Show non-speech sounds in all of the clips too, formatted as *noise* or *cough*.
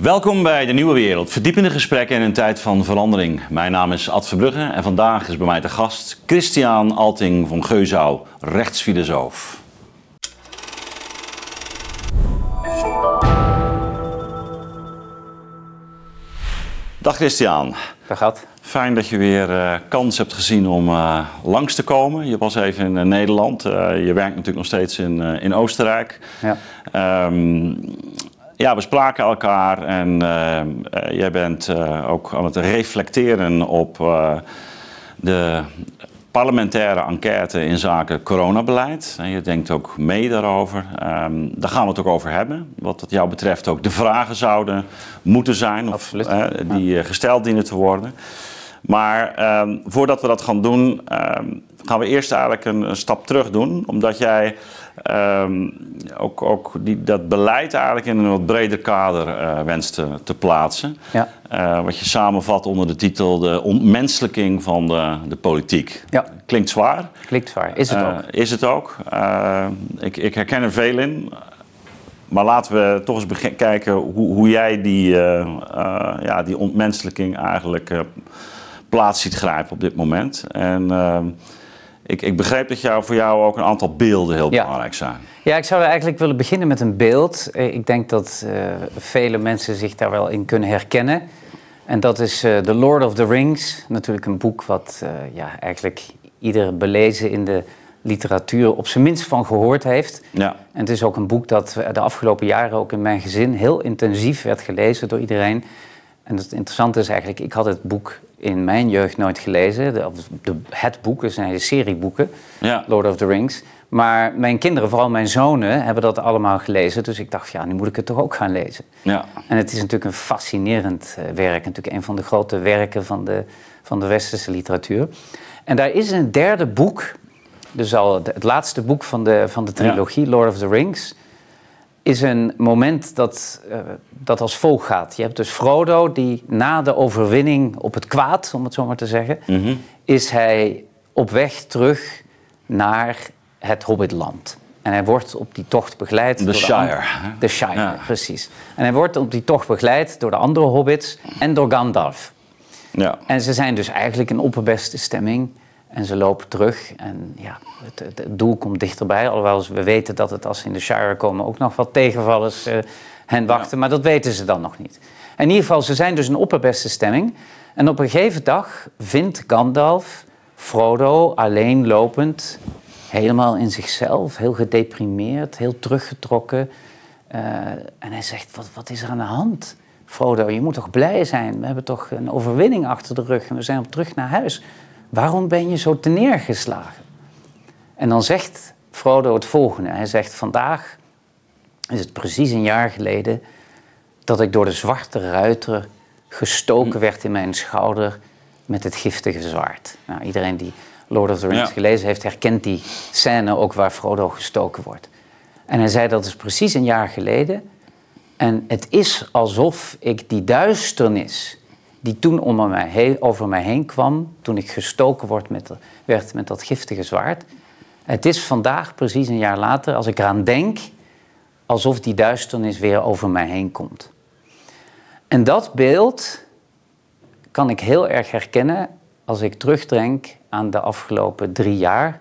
Welkom bij de Nieuwe Wereld. Verdiepende gesprekken in een tijd van verandering. Mijn naam is Ad Verbrugge en vandaag is bij mij de gast Christian Alting van Geuzau, rechtsfilosoof. Dag Christian. Dag Ad. Fijn dat je weer uh, kans hebt gezien om uh, langs te komen. Je was even in uh, Nederland. je werkt natuurlijk nog steeds in, in Oostenrijk. Ja. Um, ja, we spraken elkaar en jij bent ook aan het reflecteren op de parlementaire enquête in zaken coronabeleid. En je denkt ook mee daarover. Um, daar gaan we het ook over hebben. Wat het jou betreft ook de vragen zouden moeten zijn. Of, die gesteld dienen te worden. Maar um, voordat we dat gaan doen, um, gaan we eerst eigenlijk een, een, stap terug doen. Omdat jij um, ook, ook die, dat beleid eigenlijk in een wat breder kader uh, wenst te, te plaatsen. Ja. Uh, wat je samenvat onder de titel de ontmenselijking van de, de politiek. Ja. Klinkt zwaar. Klinkt zwaar. Is het uh, ook. Is het ook. ik, ik herken er veel in. Maar laten we toch eens kijken hoe, hoe jij die, ja, die ontmenselijking eigenlijk plaats ziet grijpen op dit moment. En uh, ik, ik begreep dat jou, voor jou ook een aantal beelden heel belangrijk zijn. Ja, ik zou eigenlijk willen beginnen met een beeld. Eh, ik denk dat uh, vele mensen zich daar wel in kunnen herkennen. En dat is uh, The Lord of the Rings. Natuurlijk een boek wat ja, eigenlijk ieder belezen in de literatuur op zijn minst van gehoord heeft. Ja. En het is ook een boek dat de afgelopen jaren ook in mijn gezin heel intensief werd gelezen door iedereen. En het interessante is eigenlijk, ik had het boek in mijn jeugd nooit gelezen. De, de, het boek, er zijn serieboeken, ja. Lord of the Rings. Maar mijn kinderen, vooral mijn zonen, hebben dat allemaal gelezen. Dus ik dacht, ja, nu moet ik het toch ook gaan lezen. Ja. En het is natuurlijk een fascinerend uh, werk. Natuurlijk een van de grote werken van de, van de westerse literatuur. En daar is een derde boek, dus al het laatste boek van de, van de trilogie, Lord of the Rings is een moment dat, uh, dat als volgt gaat. Je hebt dus Frodo die na de overwinning op het kwaad, om het zo maar te zeggen, mhm. is hij op weg terug naar het Hobbitland. En hij wordt op die tocht begeleid. De door Shire. De, Shire, precies. En hij wordt op die tocht begeleid door de andere hobbits en door Gandalf. Ja. En ze zijn dus eigenlijk in opperbeste stemming. En ze lopen terug en ja, het, het, doel komt dichterbij. Alhoewel we weten dat het als ze in de Shire komen ook nog wat tegenvallers uh, hen wachten. Maar dat weten ze dan nog niet. In ieder geval, ze zijn dus in opperbeste stemming. En op een gegeven dag vindt Gandalf Frodo alleen lopend, helemaal in zichzelf, heel gedeprimeerd, heel teruggetrokken. Uh, en hij zegt, wat, wat is er aan de hand? Frodo, je moet toch blij zijn? We hebben toch een overwinning achter de rug en we zijn op terug naar huis. Waarom ben je zo neergeslagen? En dan zegt Frodo het volgende. Hij zegt, vandaag is het precies een jaar geleden dat ik door de zwarte ruiter gestoken werd in mijn schouder met het giftige zwaard. Nou, iedereen die Lord of the Rings gelezen heeft, herkent die scène ook waar Frodo gestoken wordt. En hij zei dat is precies een jaar geleden. En het is alsof ik die duisternis die toen mij over mij heen kwam, toen ik gestoken werd met, werd met dat giftige zwaard. Het is vandaag, precies een jaar later, als ik eraan denk, alsof die duisternis weer over mij heen komt. En dat beeld kan ik heel erg herkennen als ik terugdenk aan de afgelopen drie jaar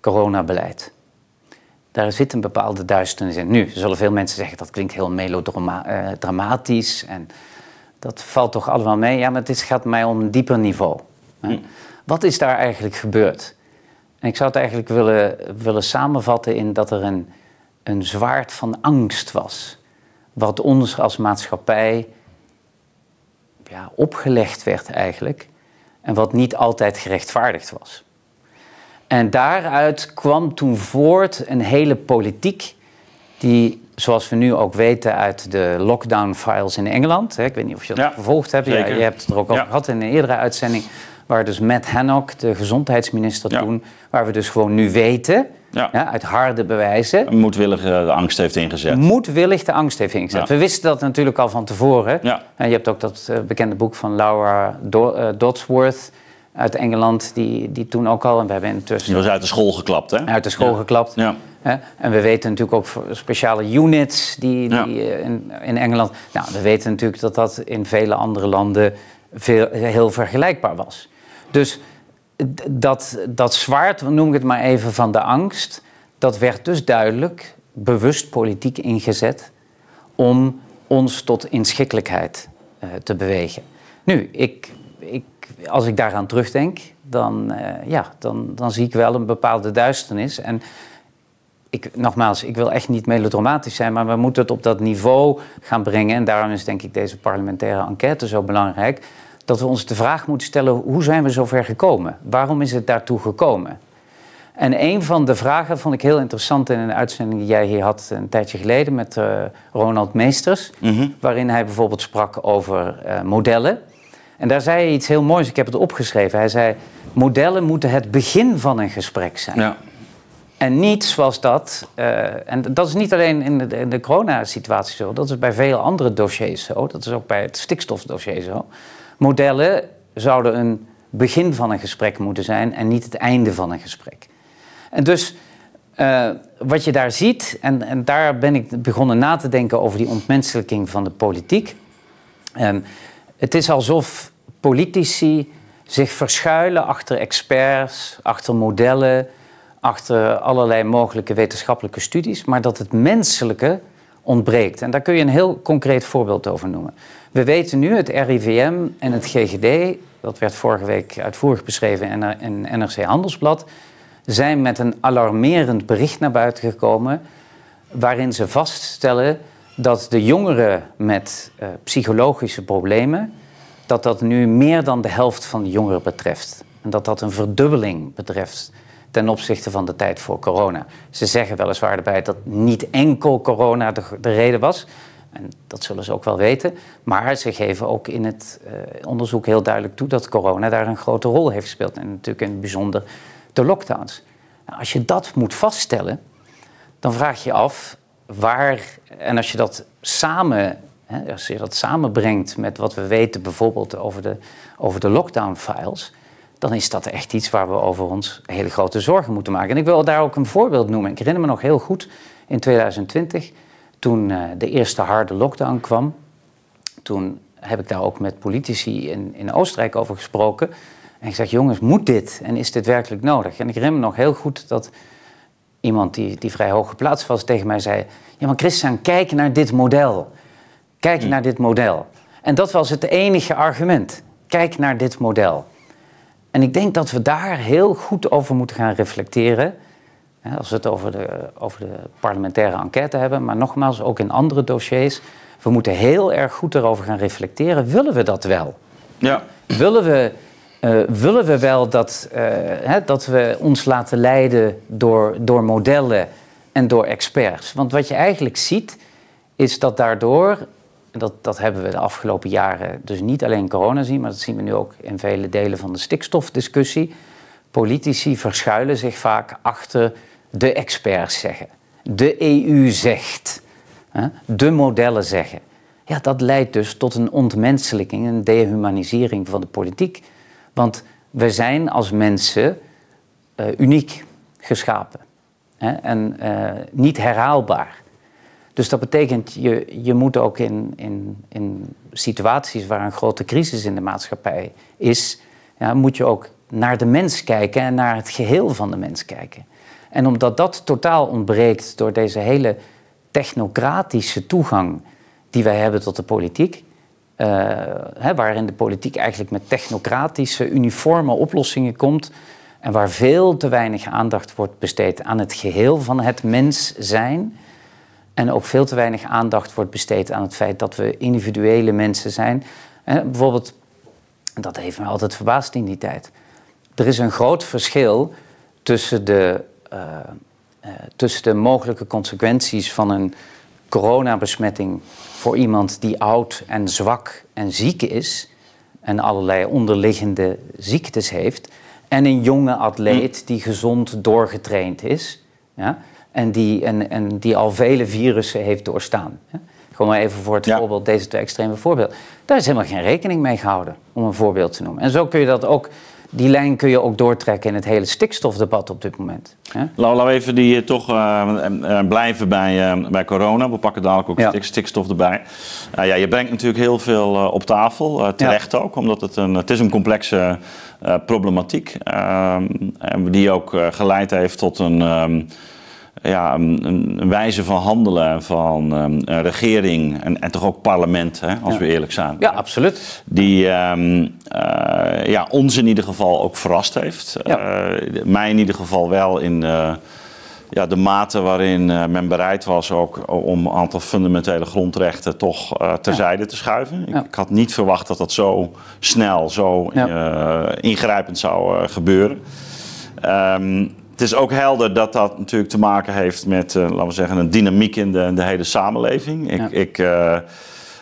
coronabeleid. Daar zit een bepaalde duisternis in. Nu zullen veel mensen zeggen dat klinkt heel melodramatisch en dat valt toch allemaal mee. Ja, maar het gaat mij om een dieper niveau. Hm. Wat is daar eigenlijk gebeurd? En ik zou het eigenlijk willen, willen samenvatten in dat er een, een zwaard van angst was. Wat ons als maatschappij ja, opgelegd werd eigenlijk. En wat niet altijd gerechtvaardigd was. En daaruit kwam toen voort een hele politiek die zoals we nu ook weten uit de lockdown-files in Engeland. Ik weet niet of je dat gevolgd hebt. Ja, je hebt het er ook over gehad in een eerdere uitzending. Waar dus Matt Hancock, de gezondheidsminister toen... waar we dus gewoon nu weten, uit harde bewijzen... Moedwillig de angst heeft ingezet. Moedwillig de angst heeft ingezet. We wisten dat natuurlijk al van tevoren. En je hebt ook dat eh, bekende boek van Laura eh, Dodsworth uit Engeland... Die, die toen ook al, en we hebben intussen... Die was uit de school geklapt, hè? Uit de school geklapt. Ja. En we weten natuurlijk ook speciale units die, die in, in, Engeland. Nou, we weten natuurlijk dat dat in vele andere landen veel, heel vergelijkbaar was. Dus dat, dat zwaard, noem ik het maar even, van de angst, dat werd dus duidelijk bewust politiek ingezet om ons tot inschikkelijkheid uh, te bewegen. Nu, ik, ik, als ik daaraan terugdenk, dan, uh, ja, dan, dan zie ik wel een bepaalde duisternis. En ik, nogmaals, ik wil echt niet melodramatisch zijn, maar we moeten het op dat niveau gaan brengen. En daarom is denk ik deze parlementaire enquête zo belangrijk. Dat we ons de vraag moeten stellen: hoe zijn we zover gekomen? Waarom is het daartoe gekomen? En een van de vragen vond ik heel interessant in een uitzending die jij hier had een tijdje geleden met uh, Ronald Meesters. Mhm. Waarin hij bijvoorbeeld sprak over uh, modellen. En daar zei hij iets heel moois, ik heb het opgeschreven. Hij zei: modellen moeten het begin van een gesprek zijn. Ja. En niet zoals dat, uh, en dat is niet alleen in de, in de coronasituatie zo, dat is bij veel andere dossiers zo, dat is ook bij het stikstofdossier zo. Modellen zouden een begin van een gesprek moeten zijn en niet het einde van een gesprek. En dus uh, wat je daar ziet, en, en, daar ben ik begonnen na te denken over die ontmenselijking van de politiek. Um, het is alsof politici zich verschuilen achter experts, achter modellen, achter allerlei mogelijke wetenschappelijke studies, maar dat het menselijke ontbreekt. En daar kun je een heel concreet voorbeeld over noemen. We weten nu, het RIVM en het GGD, dat werd vorige week uitvoerig beschreven in NRC Handelsblad, zijn met een alarmerend bericht naar buiten gekomen, waarin ze vaststellen dat de jongeren met uh, psychologische problemen, dat dat nu meer dan de helft van de jongeren betreft. En dat dat een verdubbeling betreft ten opzichte van de tijd voor corona. Ze zeggen weliswaar erbij dat niet enkel corona de, de reden was. En dat zullen ze ook wel weten. Maar ze geven ook in het uh, onderzoek heel duidelijk toe dat corona daar een grote rol heeft gespeeld. En natuurlijk in het bijzonder de lockdowns. Nou, als je dat moet vaststellen, dan vraag je af waar, en als je dat samen, als je dat samenbrengt met wat we weten bijvoorbeeld over de, over de lockdown-files, dan is dat echt iets waar we over ons hele grote zorgen moeten maken. En ik wil daar ook een voorbeeld noemen. Ik herinner me nog heel goed in 2020, toen uh, de eerste harde lockdown kwam. Toen heb ik daar ook met politici in, in Oostenrijk over gesproken. En ik zeg, jongens, moet dit? En is dit werkelijk nodig? En ik herinner me nog heel goed dat iemand die, die vrij hoog geplaatst was tegen mij zei... Ja, maar Christian, kijk naar dit model. Kijk hmm. naar dit model. En dat was het enige argument. Kijk naar dit model. En ik denk dat we daar heel goed over moeten gaan reflecteren. Als we het over de, over de parlementaire enquête hebben, maar nogmaals, ook in andere dossiers. We moeten heel erg goed erover gaan reflecteren. Willen we dat wel? Ja. Willen we uh, willen we wel dat, uh, hè, dat we ons laten leiden door, door modellen en door experts? Want wat je eigenlijk ziet, is dat daardoor, dat, dat hebben we de afgelopen jaren dus niet alleen corona zien, maar dat zien we nu ook in vele delen van de stikstofdiscussie. Politici verschuilen zich vaak achter de experts zeggen. De EU zegt. De modellen zeggen. Ja, dat leidt dus tot een ontmenselijking, een dehumanisering van de politiek. Want we zijn als mensen uh, uniek geschapen hè? en uh, niet herhaalbaar. Dus dat betekent, je, je moet ook in, in, in situaties waar een grote crisis in de maatschappij is, ja, moet je ook naar de mens kijken en naar het geheel van de mens kijken. En omdat dat totaal ontbreekt door deze hele technocratische toegang die wij hebben tot de politiek, uh, hè, waarin de politiek eigenlijk met technocratische, uniforme oplossingen komt. En waar veel te weinig aandacht wordt besteed aan het geheel van het mens zijn. En ook veel te weinig aandacht wordt besteed aan het feit dat we individuele mensen zijn. Bijvoorbeeld, dat heeft me altijd verbaasd in die tijd. Er is een groot verschil tussen de, uh, uh, tussen de mogelijke consequenties van een coronabesmetting voor iemand die oud en zwak en ziek is en allerlei onderliggende ziektes heeft, en een jonge atleet hm. die gezond doorgetraind is ja, en, die, en, en die al vele virussen heeft doorstaan. Gewoon maar even voor het voorbeeld, deze twee extreme voorbeelden. Daar is helemaal geen rekening mee gehouden, om een voorbeeld te noemen. En zo kun je dat ook die lijn kun je ook doortrekken in het hele stikstofdebat op dit moment. Laten we even die toch blijven bij, bij corona. We pakken dadelijk ook ja. stikstof erbij. ja, je brengt natuurlijk heel veel op tafel, terecht ook, omdat het een, het is een complexe problematiek. Ehm, die ook geleid heeft tot een. Um, ja, een, een, wijze van handelen van um, regering en, en, toch ook parlement, hè, als we eerlijk zijn. Ja, absoluut. Die um, uh, ja, ons in ieder geval ook verrast heeft. Ja. Uh, mij in ieder geval wel in uh, ja, de mate waarin men bereid was ook om een aantal fundamentele grondrechten toch terzijde ja. te schuiven. Ik, ik, had niet verwacht dat dat zo snel, zo ingrijpend zou gebeuren. Um, is ook helder dat dat natuurlijk te maken heeft met, uh, laten we zeggen, een dynamiek in de, de hele samenleving. Ik, ik uh,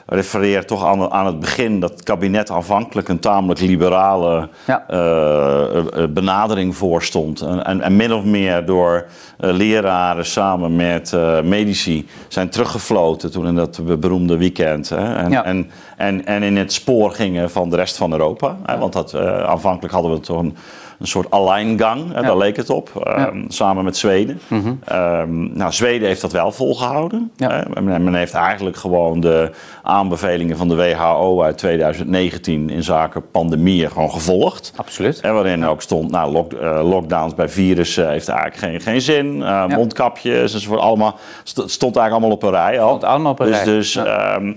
refereer toch aan, aan, het begin dat het kabinet aanvankelijk een tamelijk liberale ja. uh, benadering voorstond. En, en, en, min of meer door leraren samen met medici zijn teruggefloten toen in dat beroemde weekend. Hè. En, ja. en, en, en, in het spoor gingen van de rest van Europa. Hè, want dat, aanvankelijk hadden we toch een een soort alleingang, ja. daar leek het op, ehm, samen met Zweden. Mm nou, Zweden heeft dat wel volgehouden. Ja. men, heeft eigenlijk gewoon de aanbevelingen van de WHO uit 2019 in zaken pandemieën gewoon gevolgd. Absoluut. En waarin ook stond, nou, lock, uh, lockdowns bij virussen heeft eigenlijk geen, geen zin. Uh, mondkapjes enzovoort, allemaal, stond eigenlijk allemaal op een rij al. Stond allemaal op een dus, rij. Dus, um,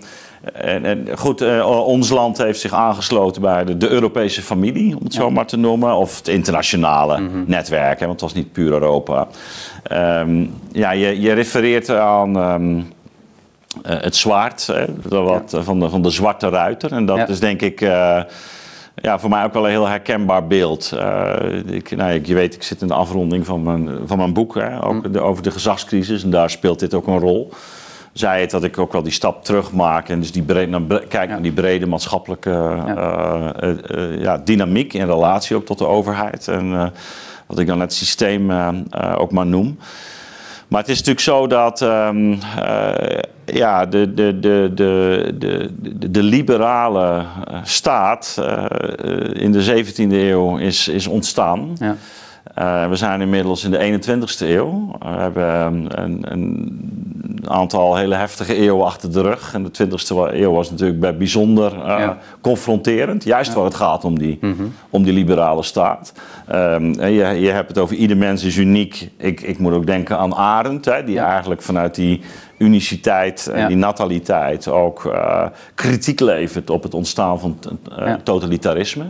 en, en, goed, uh, ons land heeft zich aangesloten bij de, de Europese familie, om het zo maar te noemen. Of het internationale mm -hmm. netwerk, hè, want het was niet puur Europa. Um, ja, je, je refereert aan um, uh, het zwaard hè, wat, ja. van, de, van de zwarte ruiter. En dat ja. is denk ik... Uh, ja, voor mij ook wel een heel herkenbaar beeld. Uh, ik, nou, je weet, ik zit in de afronding van mijn, van mijn boek, hè, ook mm. de, over de gezagscrisis. En daar speelt dit ook een rol zei het dat ik ook wel die stap terug maak. En dus die breed, naar, kijk ja. naar die brede maatschappelijke ja. Uh, uh, ja, dynamiek in relatie ook tot de overheid. En wat ik dan het systeem ook maar noem. Maar het is natuurlijk zo dat um, ja, de, de, de, de, de, de liberale staat in de 17e eeuw is, is ontstaan. Ja. Uh, we zijn inmiddels in de 21ste eeuw. We hebben een, een, aantal hele heftige eeuwen achter de rug. En de 20ste eeuw was natuurlijk bijzonder uh, ja. confronterend. Juist ja. waar het gaat om die, mm -hmm. om die liberale staat. Um, je, je hebt het over ieder mens is uniek. Ik, ik moet ook denken aan Arendt, hè, die ja. eigenlijk vanuit die uniciteit en die nataliteit ook uh, kritiek levert op het ontstaan van uh, totalitarisme.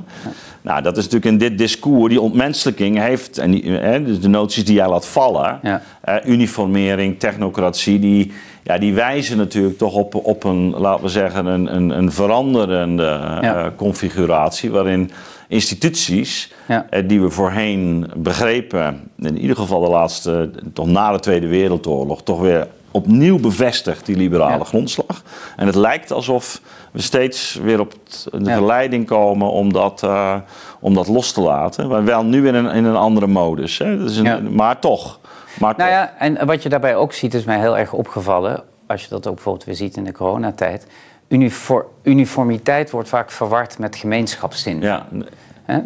Nou, dat is natuurlijk in dit discours, die ontmenselijking heeft, en die, hè, dus de noties die jij laat vallen, uh, uniformering, technocratie, die, ja, die wijzen natuurlijk toch op, op een, laten we zeggen, een, een, een veranderende configuratie waarin instituties ja. die we voorheen begrepen, in ieder geval de laatste, toch na de Tweede Wereldoorlog, toch weer opnieuw bevestigt, die liberale ja. grondslag. En het lijkt alsof we steeds weer op de verleiding komen om dat, uh, om dat los te laten. Maar wel nu in een, in een andere modus. Hè? Dat is een, ja. Maar toch. Maar nou toch. ja, en wat je daarbij ook ziet, is mij heel erg opgevallen. Als je dat ook bijvoorbeeld weer ziet in de coronatijd. Unifor uniformiteit wordt vaak verward met gemeenschapszin. Ja.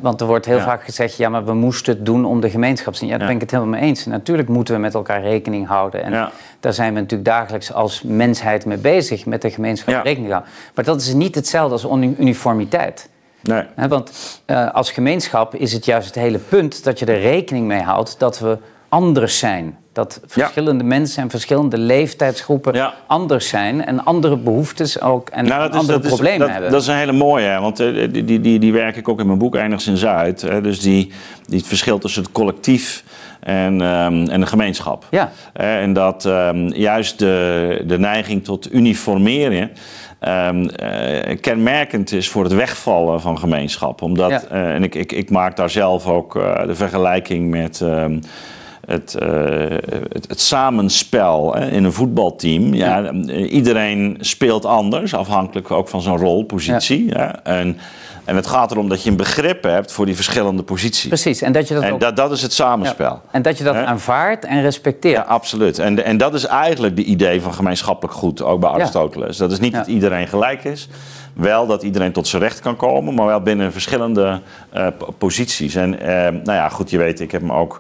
Want er wordt heel ja. vaak gezegd, ja, maar we moesten het doen om de gemeenschapszin. Ja, daar ja. ben ik het helemaal mee eens. Natuurlijk moeten we met elkaar rekening houden. En ja. daar zijn we natuurlijk dagelijks als mensheid mee bezig, met de gemeenschap rekening houden. Maar dat is niet hetzelfde als uniformiteit. Nee. Want uh, als gemeenschap is het juist het hele punt dat je er rekening mee houdt dat we anders zijn. Dat verschillende ja. mensen en verschillende leeftijdsgroepen ja. anders zijn en andere behoeftes ook en nou, andere is, problemen dat, hebben. Dat is een hele mooie, want uh, die, die, die, die werk ik ook in mijn boek enigszins uit. Dus die, die het verschil tussen het collectief en, um, en de gemeenschap. Ja. En dat um, juist de, de neiging tot uniformeren. Um, uh, kenmerkend is voor het wegvallen van gemeenschap. Omdat, ja. uh, en ik, ik, ik, maak daar zelf ook uh, de vergelijking met het, het, het, samenspel hè, in een voetbalteam. Ja. iedereen speelt anders, afhankelijk ook van zijn rol, positie. Ja. En, en het gaat erom dat je een begrip hebt voor die verschillende posities. Precies. En dat je dat, en dat, dat is het samenspel. En dat je dat aanvaardt en respecteert. Ja, absoluut. En, en dat is eigenlijk de idee van gemeenschappelijk goed, ook bij Aristoteles. Dat is niet dat iedereen gelijk is. Wel dat iedereen tot zijn recht kan komen, maar wel binnen verschillende uh, posities. En uh, nou ja, goed, je weet, ik heb me ook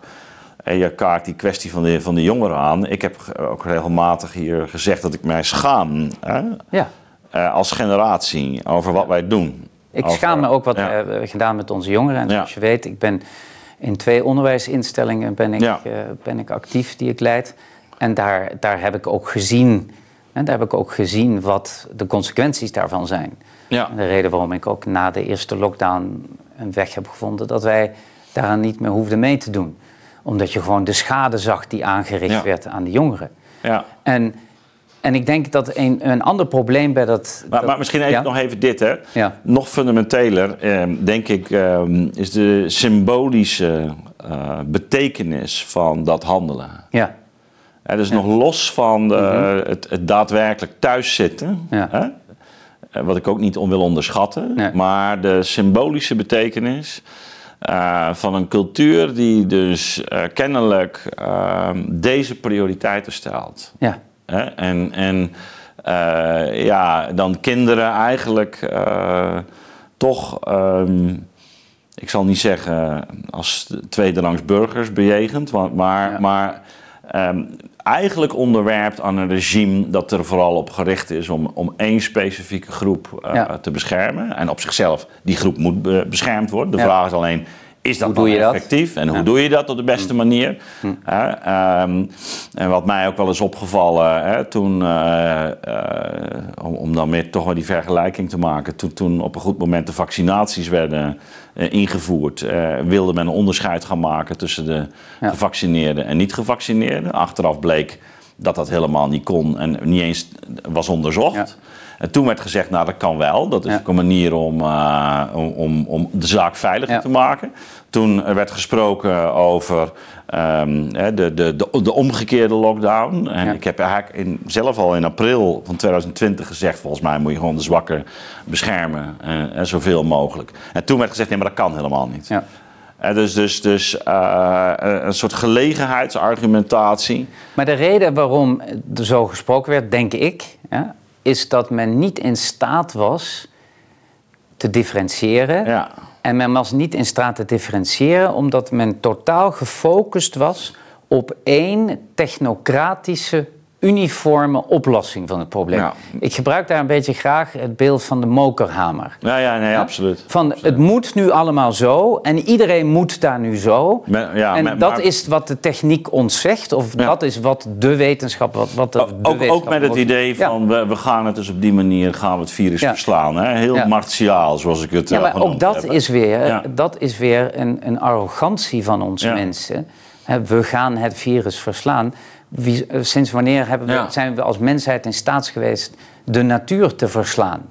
en je kaart die kwestie van de, van de jongeren aan. Ik heb ook regelmatig hier gezegd dat ik mij schaam hè? Ja. Uh, als generatie over wat wij doen. Ik schaam me ook wat we hebben gedaan met onze jongeren. En zoals je weet, ik ben in twee onderwijsinstellingen ben ik, uh, ben ik actief die ik leid. En daar, daar heb ik ook gezien. En daar heb ik ook gezien wat de consequenties daarvan zijn. Ja. de reden waarom ik ook na de eerste lockdown een weg heb gevonden dat wij daaraan niet meer hoefden mee te doen omdat je gewoon de schade zag die aangericht werd aan de jongeren. Ja. En, en ik denk dat een, een ander probleem bij dat... Maar, maar misschien even nog even dit, hè. Ja. Nog fundamenteler, eh, denk ik, eh, is de symbolische uh, betekenis van dat handelen. Ja. ja dus nog los van de, mhm. het, het, daadwerkelijk thuiszitten... Ja. Hè? Eh, wat ik ook niet om wil onderschatten. Maar de symbolische betekenis uh, van een cultuur die dus uh, kennelijk uh, deze prioriteiten stelt. Ja. En, en ja, dan kinderen eigenlijk toch, um, ik zal niet zeggen als tweederangs burgers bejegend, maar, ja. maar um, eigenlijk onderwerpt aan een regime dat er vooral op gericht is om, om één specifieke groep uh, ja. te beschermen. En op zichzelf, die groep moet beschermd worden. De ja. vraag is alleen, is dat hoe effectief? En hoe doe je dat op de beste hm. manier? Hm. Uh, en wat mij ook wel is opgevallen, hè, toen, uh, om, om, dan toch wel die vergelijking te maken, toen, toen op een goed moment de vaccinaties werden ingevoerd, wilde men een onderscheid gaan maken tussen de gevaccineerden en niet-gevaccineerden. Achteraf bleek dat dat helemaal niet kon en niet eens was onderzocht. En toen werd gezegd, nou dat kan wel. Dat is ook een manier om, uh, om, om de zaak veiliger te maken. Toen er werd gesproken over um, de, de, de, de, omgekeerde lockdown. En ik heb eigenlijk in, zelf al in april van 2020 gezegd... volgens mij moet je gewoon de zwakken beschermen. Uh, zoveel mogelijk. En toen werd gezegd, nee, maar dat kan helemaal niet. Ja. Uh, dus dus, dus uh, een soort gelegenheidsargumentatie. Maar de reden waarom er zo gesproken werd, denk ik, ja, is dat men niet in staat was te differentiëren. Ja. En men was niet in staat te differentiëren omdat men totaal gefocust was op één technocratische uniforme oplossing van het probleem. Ik gebruik daar een beetje graag het beeld van de mokerhamer. Ja, ja, nee, absoluut. Van het moet nu allemaal zo en iedereen moet daar nu zo. ja, en dat is wat de techniek ons zegt, of dat is wat de wetenschap, wat, wat de, ook, ook met het idee van we, we, gaan het dus op die manier gaan we het virus verslaan. Hè? Heel martiaal, zoals ik het. Ja, maar ook dat is weer, dat is weer een, een arrogantie van ons mensen. We gaan het virus verslaan. Wie, eh, sinds wanneer hebben we, zijn we als mensheid in staat geweest de natuur te verslaan?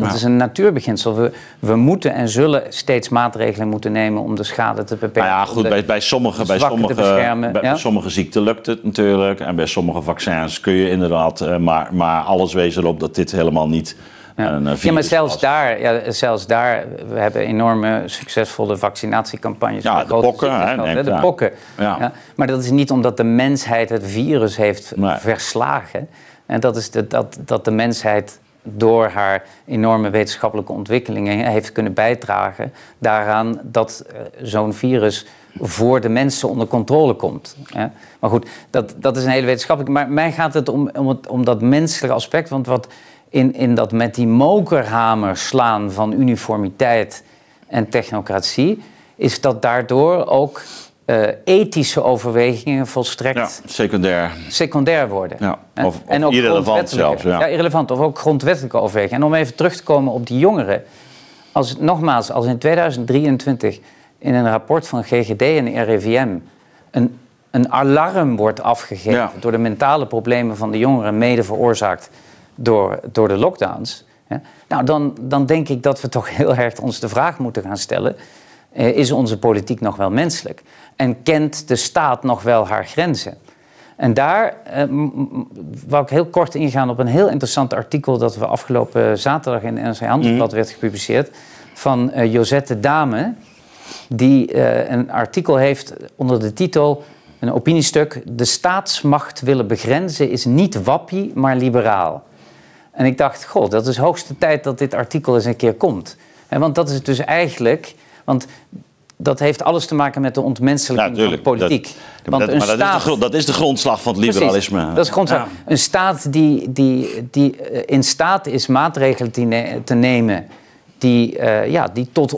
Dat is een natuurbeginsel. We, we moeten en zullen steeds maatregelen moeten nemen om de schade te beperken. Nou ja, goed, bij, bij, sommige, bij, sommige, bij, bij, sommige ziekten lukt het natuurlijk. En bij sommige vaccins kun je inderdaad. Uh, maar, maar alles wees erop dat dit helemaal niet ja. Eh, ja, maar zelfs daar, ja, zelfs daar, we hebben enorme succesvolle vaccinatiecampagnes. Ja, de pokken. Hè, de pokken. Ja. Maar dat is niet omdat de mensheid het virus heeft verslagen. En dat is de, dat, dat de mensheid door haar enorme wetenschappelijke ontwikkelingen heeft kunnen bijdragen daaraan dat uh, zo'n virus voor de mensen onder controle komt. Maar goed, dat, dat is een hele wetenschappelijke. Maar mij gaat het om, om, het, om dat menselijke aspect. Want wat in, in dat met die mokerhamer slaan van uniformiteit en technocratie, is dat daardoor ook uh, ethische overwegingen volstrekt ja, secundair. secundair worden. Ja, of, en, ook irrelevant zelfs. Ja. ja. irrelevant. Of ook grondwettelijke overwegingen. En om even terug te komen op die jongeren. Als, nogmaals, als in 2023 in een rapport van GGD en RIVM een, een alarm wordt afgegeven door de mentale problemen van de jongeren, mede veroorzaakt door, door de lockdowns. Nou, dan, dan denk ik dat we toch heel erg ons de vraag moeten gaan stellen. is onze politiek nog wel menselijk? En kent de staat nog wel haar grenzen? En daar uh, wou ik heel kort ingaan op een heel interessant artikel dat we afgelopen zaterdag in NRC Handelsblad mm. werd gepubliceerd van uh, Josette Dame, die uh, een artikel heeft onder de titel, een opiniestuk, de staatsmacht willen begrenzen is niet wappie, maar liberaal. En ik dacht, god, dat is hoogste tijd dat dit artikel eens een keer komt. En want dat is dus eigenlijk, want dat heeft alles te maken met de ontmenselijking van de politiek. Want een maar staat, dat, is de, dat, is de, grondslag van het liberalisme. Precies, dat is grondslag. Een staat die, die, die eh, in staat is maatregelen te nemen die, uh, ja, die tot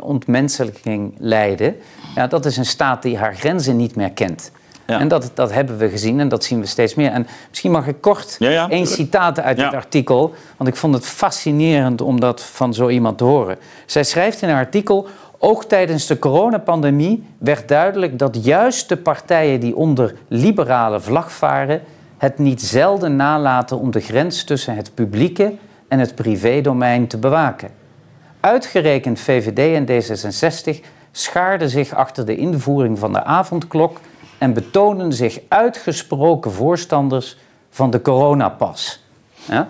ontmenselijking leiden, ja, dat is een staat die haar grenzen niet meer kent. En dat, dat hebben we gezien en dat zien we steeds meer. En misschien mag ik kort één citaat uit dit artikel, want ik vond het fascinerend om dat van zo iemand te horen. Zij schrijft in haar artikel: ook tijdens de coronapandemie werd duidelijk dat juist de partijen die onder liberale vlag varen, het niet zelden nalaten om de grens tussen het publieke en het privédomein te bewaken. Uitgerekend VVD en D66 schaarden zich achter de invoering van de avondklok en betonen zich uitgesproken voorstanders van de coronapas. Ja?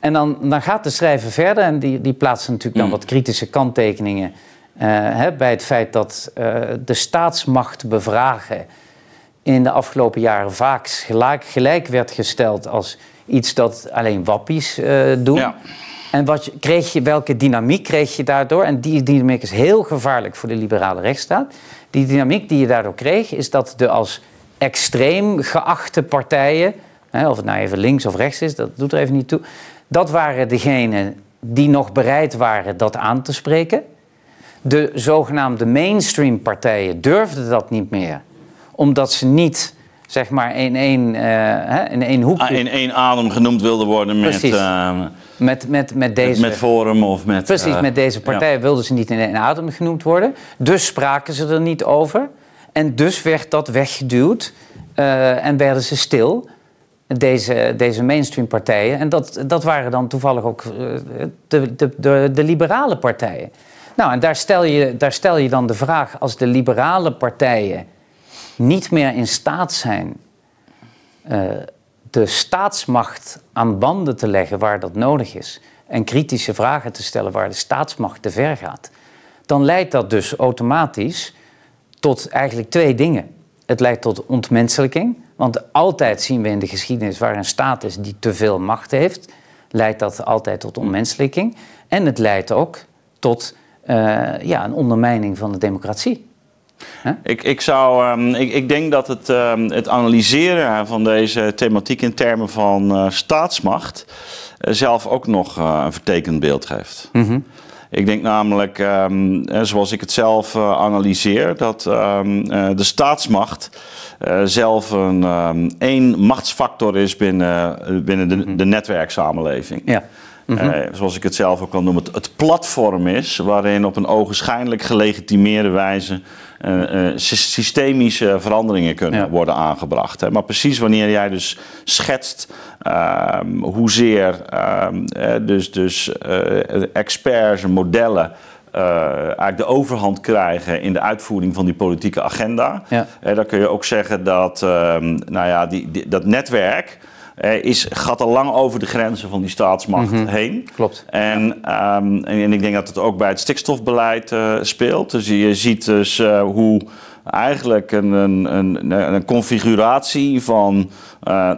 En dan, dan gaat de schrijver verder en die, die plaatst natuurlijk dan mm. wat kritische kanttekeningen uh, hè, bij het feit dat uh, de staatsmacht bevragen in de afgelopen jaren vaak gelijk, gelijk werd gesteld als iets dat alleen wappies uh, doen. Ja. En wat kreeg je, welke dynamiek kreeg je daardoor? En die dynamiek is heel gevaarlijk voor de liberale rechtsstaat. Die dynamiek die je daardoor kreeg, is dat de als extreem geachte partijen, of het nou even links of rechts is, dat doet er even niet toe, dat waren degenen die nog bereid waren dat aan te spreken. De zogenaamde mainstream partijen durfden dat niet meer, omdat ze niet zeg maar in één, uh, in één hoek. Ah, in één adem genoemd wilden worden met, uh, met, met, met deze. Met Forum of met. Precies, uh, met deze partijen wilden ze niet in één adem genoemd worden. Dus spraken ze er niet over. En dus werd dat weggeduwd en werden ze stil. Deze, deze mainstream partijen. En dat, dat waren dan toevallig ook de, de, de, de liberale partijen. Nou, en daar stel, je, daar stel je dan de vraag: als de liberale partijen niet meer in staat zijn uh, de staatsmacht aan banden te leggen waar dat nodig is en kritische vragen te stellen waar de staatsmacht te ver gaat, dan leidt dat dus automatisch tot eigenlijk twee dingen. Het leidt tot ontmenselijking, want altijd zien we in de geschiedenis waar een staat is die te veel macht heeft, leidt dat altijd tot ontmenselijking. En het leidt ook tot uh, ja, een ondermijning van de democratie. Ik, ik, zou, um, ik, ik, denk dat het, um, het analyseren van deze thematiek in termen van uh, staatsmacht uh, zelf ook nog uh, een vertekend beeld geeft. Mm -hmm. Ik denk namelijk, um, zoals ik het zelf analyseer, dat de staatsmacht zelf een één machtsfactor is binnen, binnen de, mm -hmm. de netwerksamenleving. Ja. -hmm. zoals ik het zelf ook kan noemen, het, het platform is waarin op een ogenschijnlijk gelegitimeerde wijze systemische veranderingen kunnen worden aangebracht. Hè. Maar precies wanneer jij dus schetst uh, hoezeer uh, dus, dus experts en modellen eigenlijk de overhand krijgen in de uitvoering van die politieke agenda. Ja. dan kun je ook zeggen dat ehm, nou ja, die, die, dat netwerk is, gaat al lang over de grenzen van die staatsmacht mhm. heen. Klopt. En, um, en, ik denk dat het ook bij het stikstofbeleid uh, speelt. Dus je ziet dus uh, hoe eigenlijk een, een, een, een configuratie van, uh,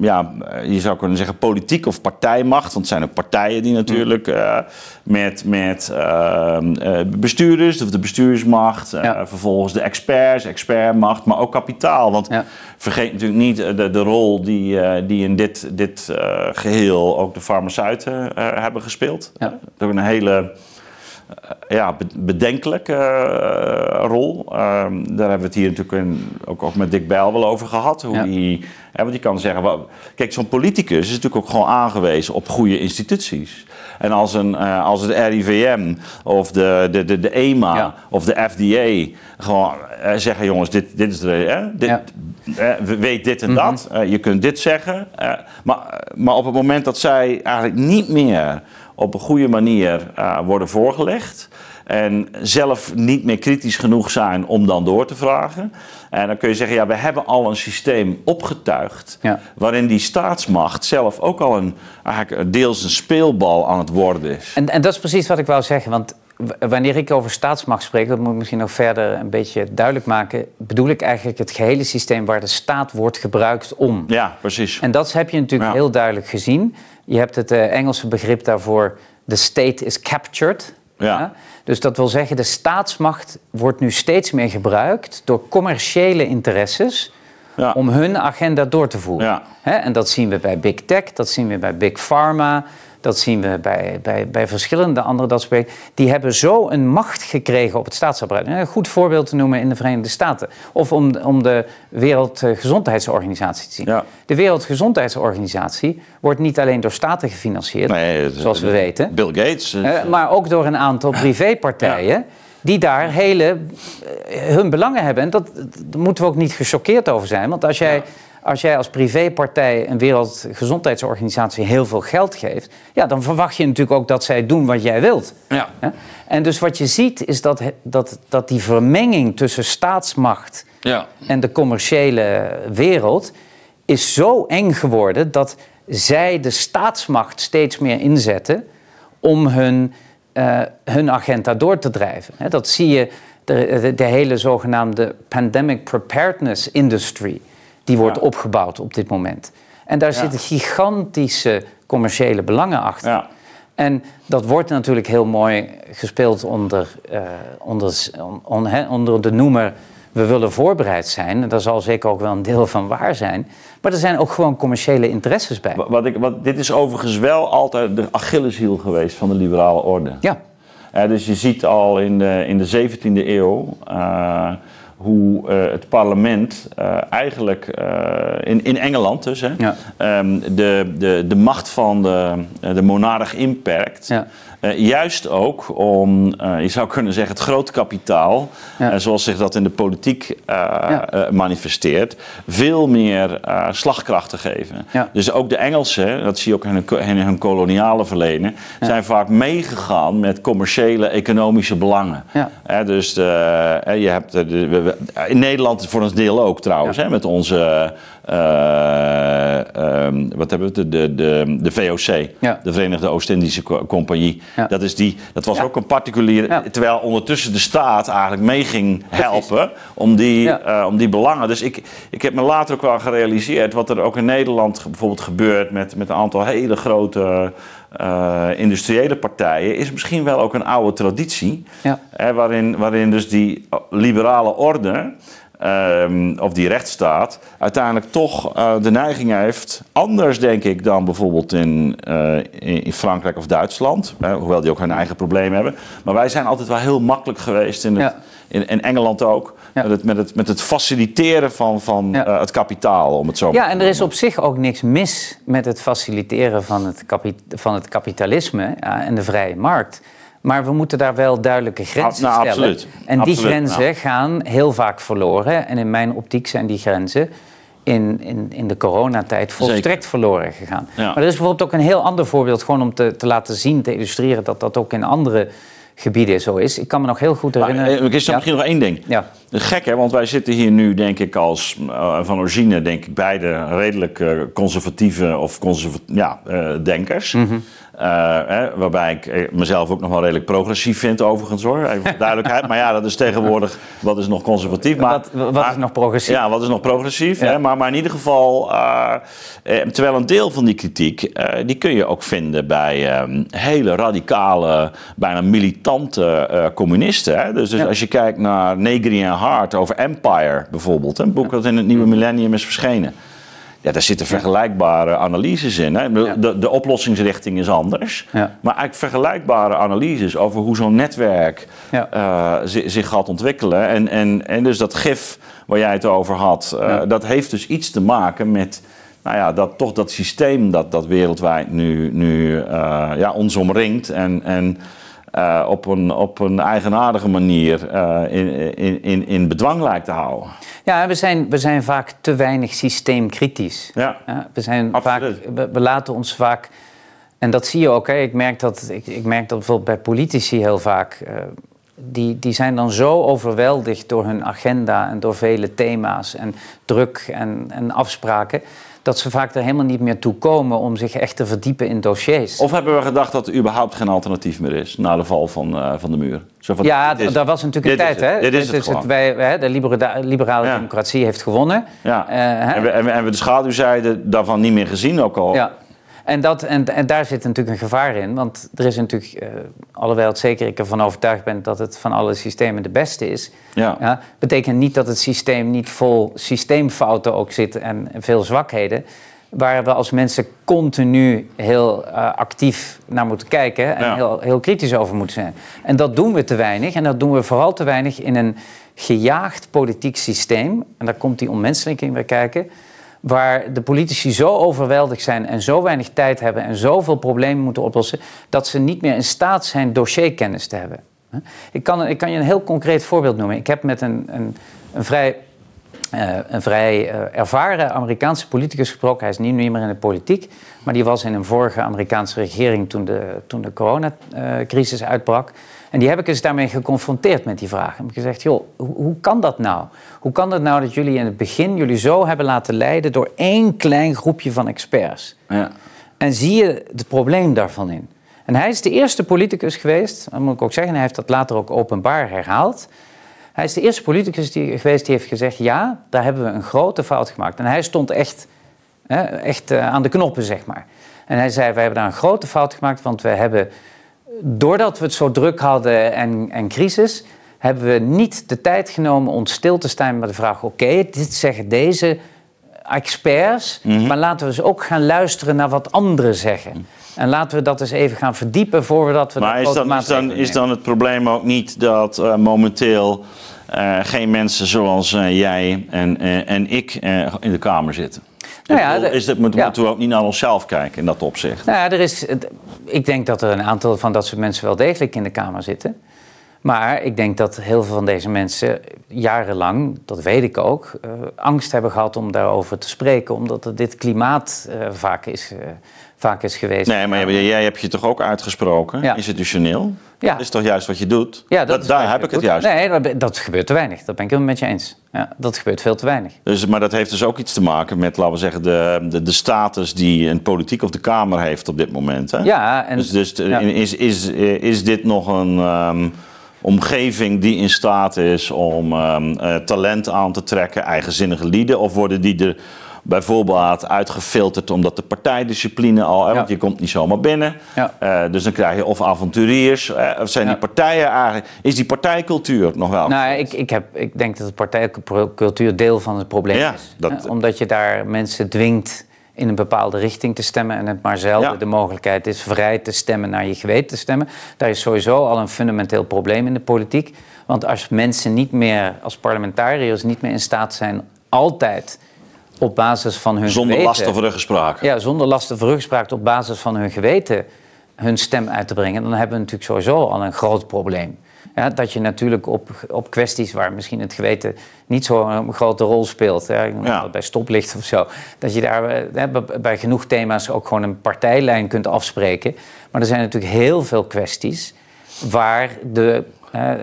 ja, je zou kunnen zeggen politiek of partijmacht. Want het zijn ook partijen die natuurlijk uh, met, met uh, bestuurders, of de bestuursmacht, ja. vervolgens de experts, expertmacht, maar ook kapitaal. Want ja. vergeet natuurlijk niet de, de rol die, die in dit, dit geheel ook de farmaceuten hebben gespeeld. Ja. Dat is een hele eh, ja, bedenkelijke uh, rol. Ehm, daar hebben we het hier natuurlijk in, ook, ook met Dick Bijl wel over gehad. Hoe die, hè, want die kan zeggen, kijk, zo'n politicus is natuurlijk ook gewoon aangewezen op goede instituties. En als, een, uh, als het RIVM of de, de, de, de EMA of de FDA gewoon zeggen: jongens, dit, dit is de. dit, ja. weet dit en mhm. dat. je kunt dit zeggen. maar, maar op het moment dat zij eigenlijk niet meer op een goede manier uh, worden voorgelegd. En zelf niet meer kritisch genoeg zijn om dan door te vragen. En dan kun je zeggen, ja, we hebben al een systeem opgetuigd. waarin die staatsmacht zelf ook al een, eigenlijk deels een speelbal aan het worden is. En, en dat is precies wat ik wou zeggen. Want wanneer ik over staatsmacht spreek, dat moet ik misschien nog verder een beetje duidelijk maken, bedoel ik eigenlijk het gehele systeem waar de staat wordt gebruikt om. Ja, precies. En dat heb je natuurlijk heel duidelijk gezien. Je hebt het uh, Engelse begrip daarvoor, the state is captured. Ja. Dus dat wil zeggen, de staatsmacht wordt nu steeds meer gebruikt door commerciële interesses ja. om hun agenda door te voeren. Ja. En dat zien we bij Big Tech, dat zien we bij Big Pharma, dat zien we bij, bij, bij verschillende andere dat soort Die hebben zo een macht gekregen op het staatsapparaat. Een goed voorbeeld te noemen in de Verenigde Staten. Of om, om de Wereldgezondheidsorganisatie te zien. De Wereldgezondheidsorganisatie wordt niet alleen door staten gefinancierd, zoals we weten. Bill Gates. Uh, maar ook door een aantal privépartijen. Die daar hele, eh, hun belangen hebben. En dat, daar moeten we ook niet gechoqueerd over zijn. Want als jij als jij als privépartij een wereldgezondheidsorganisatie heel veel geld geeft, ja, dan verwacht je natuurlijk ook dat zij doen wat jij wilt. Ja. En dus wat je ziet is dat, dat, dat die vermenging tussen staatsmacht ja. en de commerciële wereld is zo eng geworden dat zij de staatsmacht steeds meer inzetten om hun, uh, hun agenda door te drijven. Dat zie je, de, de, de hele zogenaamde pandemic preparedness industry die wordt opgebouwd op dit moment. En daar zitten gigantische commerciële belangen achter. Ja. En dat wordt natuurlijk heel mooi gespeeld onder, uh, onder, onder de noemer we willen voorbereid zijn. En daar zal zeker ook wel een deel van waar zijn. Maar er zijn ook gewoon commerciële interesses bij. Wat ik, wat, dit is overigens wel altijd de Achilleshiel geweest van de liberale orde. Ja. dus je ziet al in de, in de 17e eeuw. Uh, hoe uh, het parlement uh, eigenlijk uh, in, in Engeland dus, hè, ja. um, de, de, de macht van de, de monarch inperkt. Ja. Uh, juist ook om, uh, je zou kunnen zeggen, het groot kapitaal, ja. uh, zoals zich dat in de politiek ja. manifesteert, veel meer slagkracht te geven. Ja. Dus ook de Engelsen, dat zie je ook in hun, in hun koloniale verleden, zijn vaak meegegaan met commerciële, economische belangen. dus de, je hebt de, in Nederland voor ons deel ook trouwens, hè, met onze uh, um, wat hebben we? De, de, de VOC, ja. de Verenigde Oost-Indische Compagnie. Ja. Dat, is die, dat was ja. ook een particulier. Terwijl ondertussen de staat eigenlijk mee ging helpen om die, uh, om die belangen. Dus ik, ik heb me later ook wel gerealiseerd wat er ook in Nederland bijvoorbeeld gebeurt met, met een aantal hele grote. Uh, industriële partijen is misschien wel ook een oude traditie. Ja. Hè, waarin, waarin dus die liberale orde Um, of die rechtsstaat uiteindelijk toch uh, de neiging heeft, anders denk ik dan bijvoorbeeld in, uh, in, Frankrijk of Duitsland, hè, hoewel die ook hun eigen problemen hebben. Maar wij zijn altijd wel heel makkelijk geweest in, het, in, in, Engeland ook, ja. met, het, met, het, met het faciliteren van, van ja. uh, het kapitaal, om het zo Ja, en er is op zich ook niks mis met het faciliteren van het, van het kapitalisme en de vrije markt. Maar we moeten daar wel duidelijke grenzen nou, stellen. Absoluut. En die grenzen nou. gaan heel vaak verloren. En in mijn optiek zijn die grenzen in, in, in de coronatijd volstrekt verloren gegaan. Maar er is bijvoorbeeld ook een heel ander voorbeeld, gewoon om te, te laten zien, te illustreren dat dat ook in andere gebieden zo is. Ik kan me nog heel goed herinneren. Maar, er is misschien nog één ding. Ja. Dat is gek, hè? Want wij zitten hier nu, denk ik, als uh, van origine, denk ik, beide redelijk uh, conservatieve of ja, uh, denkers. Mm -hmm. Uh, waarbij ik eh, mezelf ook nog wel redelijk progressief vind, overigens hoor. Even *laughs* duidelijkheid. maar ja, dat is tegenwoordig. Wat is nog conservatief? Maar, wat, wat is nog progressief? Ja, wat is nog progressief? Hè? Maar, maar in ieder geval. Uh, terwijl een deel van die kritiek. die kun je ook vinden bij um, hele radicale, bijna militante communisten. Hè? Dus, dus ja. als je kijkt naar Negri en Hart over Empire bijvoorbeeld. Een boek dat in het nieuwe millennium is verschenen. Ja, daar zitten vergelijkbare analyses in. Hè. De, de, oplossingsrichting is anders. Ja. Maar eigenlijk vergelijkbare analyses over hoe zo'n netwerk ja. uh, zich gaat ontwikkelen. En, en, en dus dat gif waar jij het over had, uh, dat heeft dus iets te maken met nou ja, dat, toch dat systeem dat, dat wereldwijd nu, nu uh, ja, ons omringt. En, en uh, op, een, op een eigenaardige manier uh, in, in, in bedwang lijkt te houden. Ja, we zijn, we zijn vaak te weinig systeemkritisch. Ja, we, zijn vaak, we, we, laten ons vaak. En dat zie je ook. Hè. Ik, merk dat, ik, ik merk dat bijvoorbeeld bij politici heel vaak. Uh, die, die zijn dan zo overweldigd door hun agenda en door vele thema's en druk en, en afspraken dat ze vaak er helemaal niet meer toe komen om zich echt te verdiepen in dossiers. Of hebben we gedacht dat er überhaupt geen alternatief meer is na de val van, uh, van de muur? Zo van, ja, daar was natuurlijk een tijd. Hè? Dit is het, het, wij, de liberale democratie heeft gewonnen. Ja. Uh, en, we, en, we, de schaduwzijde daarvan niet meer gezien ook al. Ja. En, dat, en, en daar zit natuurlijk een gevaar in. Want er is natuurlijk, uh, alhoewel het zeker ik ervan overtuigd ben dat het van alle systemen de beste is, ja. ja. betekent niet dat het systeem niet vol systeemfouten ook zit en veel zwakheden. Waar we als mensen continu heel uh, actief naar moeten kijken en heel, heel kritisch over moeten zijn. En dat doen we te weinig. En dat doen we vooral te weinig in een gejaagd politiek systeem. En daar komt die onmenselijking weer kijken waar de politici zo overweldigd zijn en zo weinig tijd hebben en zoveel problemen moeten oplossen, dat ze niet meer in staat zijn dossierkennis te hebben. Ik kan, ik kan je een heel concreet voorbeeld noemen. Ik heb met een, een, een vrij, uh, een vrij uh, ervaren Amerikaanse politicus gesproken. Hij is niet meer in de politiek, maar die was in een vorige Amerikaanse regering toen de, toen de coronacrisis uitbrak. En die heb ik eens daarmee geconfronteerd met die vraag. Ik heb gezegd, joh, hoe, hoe, kan dat nou? Hoe kan het nou dat jullie in het begin jullie zo hebben laten leiden door één klein groepje van experts? Ja. En zie je het probleem daarvan in? En hij is de eerste politicus geweest, dat moet ik ook zeggen, hij heeft dat later ook openbaar herhaald. Hij is de eerste politicus die, geweest die heeft gezegd, ja, daar hebben we een grote fout gemaakt. En hij stond echt, hè, echt uh, aan de knoppen, zeg maar. En hij zei, wij hebben daar een grote fout gemaakt, want we hebben doordat we het zo druk hadden en, en crisis, hebben we niet de tijd genomen om stil te staan bij de vraag: oké, dit zeggen deze experts, mhm. maar laten we eens ook gaan luisteren naar wat anderen zeggen. En laten we dat eens even gaan verdiepen voordat we. Maar is dan, is, dan, is dan het probleem ook niet dat uh, momenteel uh, geen mensen zoals uh, jij en, en ik in de Kamer zitten? Nou ja, de, is dat, moeten, ja. we ook niet naar onszelf kijken in dat opzicht? Nou ja, er is, ik denk dat er een aantal van dat soort mensen wel degelijk in de Kamer zitten. Maar ik denk dat heel veel van deze mensen jarenlang, dat weet ik ook, uh, angst hebben gehad om daarover te spreken, omdat er dit klimaat uh, vaak, is, uh, vaak is geweest. Nee, maar jij, jij hebt je toch ook uitgesproken, ja. institutioneel? Ja. Dat is toch juist wat je doet? Ja, dat, daar heb ik het juist. Nee, dat gebeurt te weinig. Dat ben ik helemaal met je eens. Ja, dat gebeurt veel te weinig. Dus, maar dat heeft dus ook iets te maken met, laten we zeggen, de, de, de status die een politiek of de Kamer heeft op dit moment. Hè? Ja, en, dus, dus Is, is, is dit nog een. Um, omgeving die in staat is om um, uh, talent aan te trekken, eigenzinnige lieden? Of worden die er bijvoorbeeld uitgefilterd omdat de partijdiscipline al, want je komt niet zomaar binnen. Uh, dus dan krijg je of avonturiers, uh, of zijn die partijen eigenlijk, is die partijcultuur nog wel? Nou, ik, ik, heb, ik denk dat de partijcultuur deel van het probleem is. Dat... omdat je daar mensen dwingt in een bepaalde richting te stemmen en het maar zelden de mogelijkheid is vrij te stemmen naar je geweten te stemmen. Daar is sowieso al een fundamenteel probleem in de politiek. Want als mensen niet meer, als parlementariërs, niet meer in staat zijn altijd op basis van hun zonder geweten... Zonder last of ruggespraak. Ja, zonder last of ruggespraak op basis van hun geweten hun stem uit te brengen... dan hebben we natuurlijk sowieso al een groot probleem. Ja, dat je natuurlijk op, op kwesties waar misschien het geweten niet zo'n grote rol speelt, ja, bij stoplicht of zo, dat je daar hè, bij genoeg thema's ook gewoon een partijlijn kunt afspreken. Maar er zijn natuurlijk heel veel kwesties waar de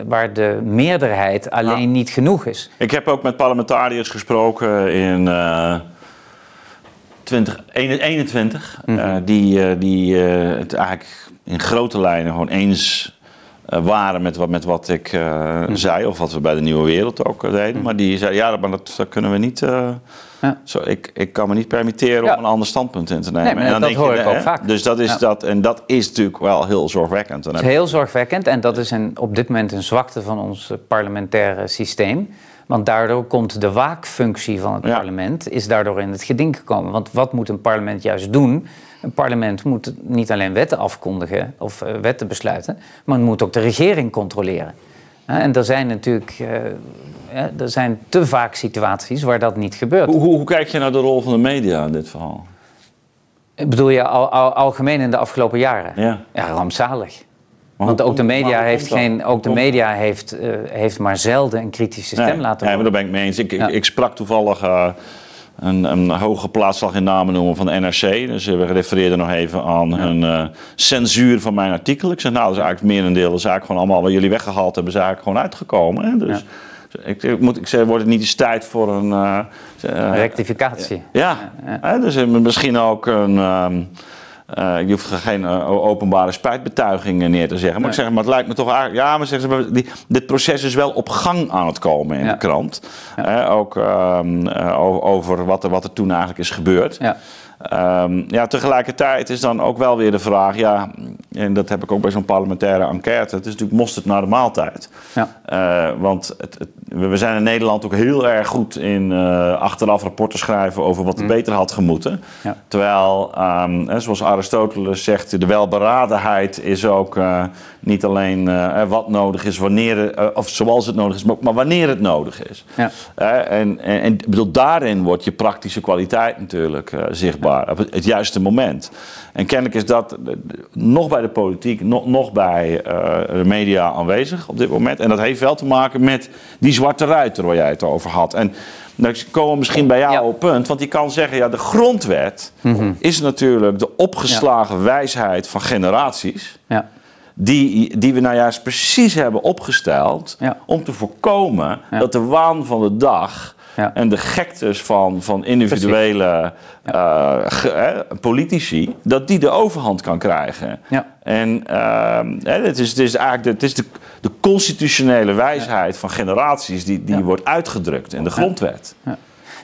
waar de meerderheid alleen niet genoeg is. Ik heb ook met parlementariërs gesproken in uh, 2021, mm -hmm. uh, die, uh, die uh, het eigenlijk in grote lijnen gewoon eens waren met wat, met wat ik mm. zei, of wat we bij de Nieuwe Wereld ook deden. Mm. Maar die zei, ja, maar dat, dat kunnen we niet... Ja. Zo, ik, ik kan me niet permitteren om een ander standpunt in te nemen. Nee, en dan dat hoor je, ik ook vaak. Dus dat is dat, en dat is natuurlijk wel heel zorgwekkend. Het is heel zorgwekkend en dat is een, op dit moment een zwakte van ons parlementaire systeem. Want daardoor komt de waakfunctie van het parlement is daardoor in het geding gekomen. Want wat moet een parlement juist doen? Een parlement moet niet alleen wetten afkondigen of uh, wetten besluiten, maar het moet ook de regering controleren. En er zijn natuurlijk uh, er zijn te vaak situaties waar dat niet gebeurt. Hoe, hoe, hoe, kijk je naar de rol van de media in dit verhaal? Bedoel je al, al, algemeen in de afgelopen jaren? Ja, ja rampzalig. Want ook de media heeft, geen, ook de media heeft, uh, heeft maar zelden een kritische stem laten horen. Ja, maar daar ben ik mee eens. Ik, ik, ik sprak toevallig uh, een, een hoge plaatsslag in namen noemen van de NRC. Dus we refereerden nog even aan ja. hun uh, censuur van mijn artikel. Ik zeg, nou, dat is eigenlijk merendeel, dat is eigenlijk gewoon allemaal wat jullie weggehaald hebben, is eigenlijk gewoon uitgekomen. Hè? Dus ik, ik, moet, ik zeg, wordt het niet eens tijd voor een... Uh, Rectificatie. Ja, ja. dus misschien ook een... Ehm, uh, je hoeft geen uh, openbare spijtbetuigingen neer te zeggen. Maar ik zeg, maar het lijkt me toch eigenlijk. Ja, maar zeggen ze, die, dit proces is wel op gang aan het komen in de krant. Ja. ook uh, over wat er, wat er toen eigenlijk is gebeurd. Ja. Um, ja, tegelijkertijd is dan ook wel weer de vraag, ja, en dat heb ik ook bij zo'n parlementaire enquête, het is natuurlijk mosterd naar de maaltijd. Ja. Uh, want het, het, we zijn in Nederland ook heel erg goed in uh, achteraf rapporten schrijven over wat er mm. beter had gemoeten. Ja. Terwijl, um, zoals Aristoteles zegt, de welberadenheid is ook uh, niet alleen wat nodig is, wanneer, of zoals het nodig is, maar, wanneer het nodig is. Ja. en, en, en bedoel, daarin wordt je praktische kwaliteit natuurlijk zichtbaar op het, juiste moment. En kennelijk is dat nog bij de politiek, nog, nog bij uh, de media aanwezig op dit moment. En dat heeft wel te maken met die zwarte ruiter waar jij het over had. En dan komen we misschien bij jou op punt, want die kan zeggen: ja, de grondwet mhm. is natuurlijk de opgeslagen wijsheid van generaties. Ja. Die, die we nou juist precies hebben opgesteld om te voorkomen dat de waan van de dag ja. En de gektes van, van individuele uh, politici, dat die de overhand kan krijgen. Ja. En uh, het, is, het is eigenlijk het is de, de constitutionele wijsheid van generaties die, die wordt uitgedrukt in de grondwet.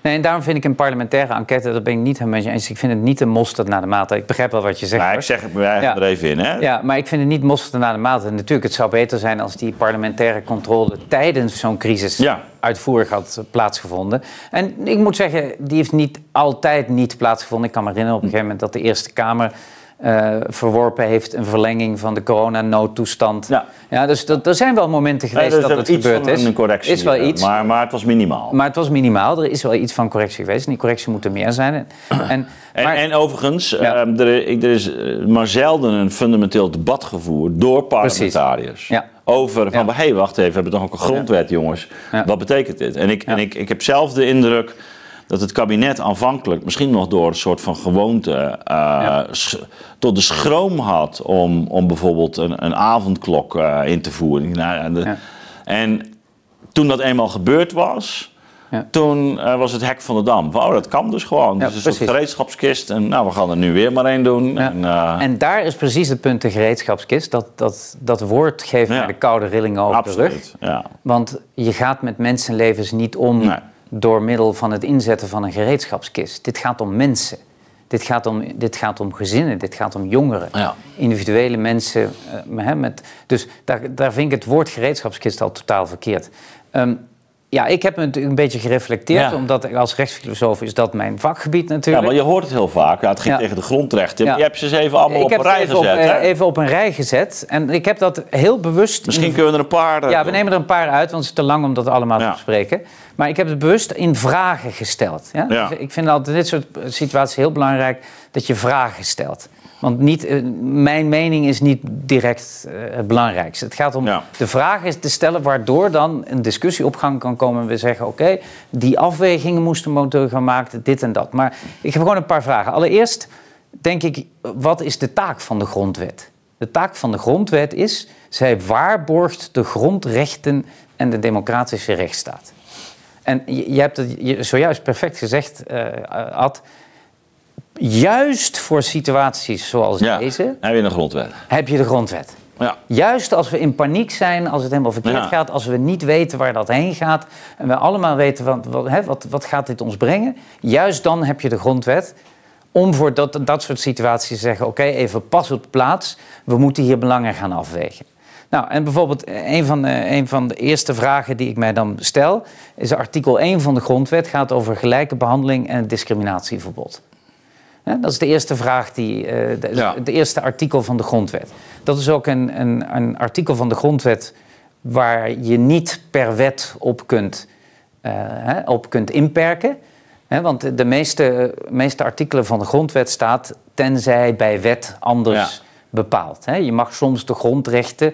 Nee, en daarom vind ik een parlementaire enquête, dat ben ik niet helemaal eens. Ik vind het niet een mosterd naar de mate. Ik begrijp wel wat je zegt. Maar ik zeg het ja. er even in, hè? Ja, maar ik vind het niet mosterd naar de mate. Natuurlijk, het zou beter zijn als die parlementaire controle tijdens zo'n crisis uitvoerig had plaatsgevonden. En ik moet zeggen, die heeft niet altijd niet plaatsgevonden. Ik kan me herinneren op een gegeven moment dat de Eerste Kamer uh, verworpen heeft een verlenging van de coronanoodtoestand. Ja. Ja, dus dat, er zijn wel momenten geweest ja, dat het gebeurd is. Een correctie, is wel eh, iets. Maar, maar het was minimaal. Maar het was minimaal. Er is wel iets van correctie geweest. En die correctie moet er meer zijn. En, *clears throat* en, maar, en, overigens, ja. um, er, er, is eh, maar zelden een fundamenteel debat gevoerd door parlementariërs. Ja. Over van, hé, hey, wacht even, we hebben toch ook een grondwet, jongens. Wat betekent dit? En ik, en ik, ik heb zelf de indruk dat het kabinet aanvankelijk misschien nog door een soort van gewoonte uh, tot de schroom had om, om bijvoorbeeld een, een avondklok uh, in te voeren. Nou, de, ja. En toen dat eenmaal gebeurd was, ja. toen uh, was het hek van de dam. Oh, dat kan dus gewoon. Dus een soort gereedschapskist. En nou, we gaan er nu weer maar één doen. En, en, daar is precies het punt, de gereedschapskist. Dat, dat, dat woord geeft mij de koude rillingen over Absoluut. de rug. Want je gaat met mensenlevens niet om... Nee door middel van het inzetten van een gereedschapskist. Dit gaat om mensen. Dit gaat om, dit gaat om gezinnen, dit gaat om jongeren. Ja. Individuele mensen. Uh, met, dus daar, daar vind ik het woord gereedschapskist al totaal verkeerd. Um, ja, ik heb me een beetje gereflecteerd, omdat ik als rechtsfilosoof is dat mijn vakgebied natuurlijk. Ja, maar je hoort het heel vaak. Ja, het ging tegen de grondrechten. Je hebt ze eens even allemaal op een rij gezet. Ik heb even op een rij gezet. En ik heb dat heel bewust... Misschien kunnen we er een paar... Eh, ja, we nemen er een paar uit, want het is te lang om dat allemaal te bespreken. Maar ik heb het bewust in vragen gesteld. Ja? Dus ik vind altijd dit soort situaties heel belangrijk, dat je vragen stelt. Want niet, eh, mijn mening is niet direct uh, het belangrijkste. Het gaat om de vragen te stellen waardoor dan een discussie op gang kan komen. En we zeggen, oké, die afwegingen moesten moeten gaan maken, dit en dat. Maar ik heb gewoon een paar vragen. Allereerst denk ik, wat is de taak van de grondwet? De taak van de grondwet is, zij waarborgt de grondrechten en de democratische rechtsstaat. En je, je hebt het zojuist perfect gezegd, uh, Ad juist voor situaties zoals deze. Heb je de grondwet? Heb je de grondwet. Ja. Juist als we in paniek zijn, als het helemaal verkeerd gaat, als we niet weten waar dat heen gaat en we allemaal weten wat, wat, wat, wat gaat dit ons brengen, juist dan heb je de grondwet om voor dat, dat soort situaties te zeggen: oké, even pas op plaats, we moeten hier belangen gaan afwegen. Nou, en bijvoorbeeld een van, de, een van de eerste vragen die ik mij dan stel, is artikel 1 van de grondwet gaat over gelijke behandeling en discriminatieverbod. Dat is de eerste vraag, die, uh, de, de, eerste artikel van de grondwet. Dat is ook een, een, een, artikel van de grondwet waar je niet per wet op kunt, uh, op kunt inperken. want de meeste, meeste artikelen van de grondwet staat tenzij bij wet anders bepaald. Je mag soms de grondrechten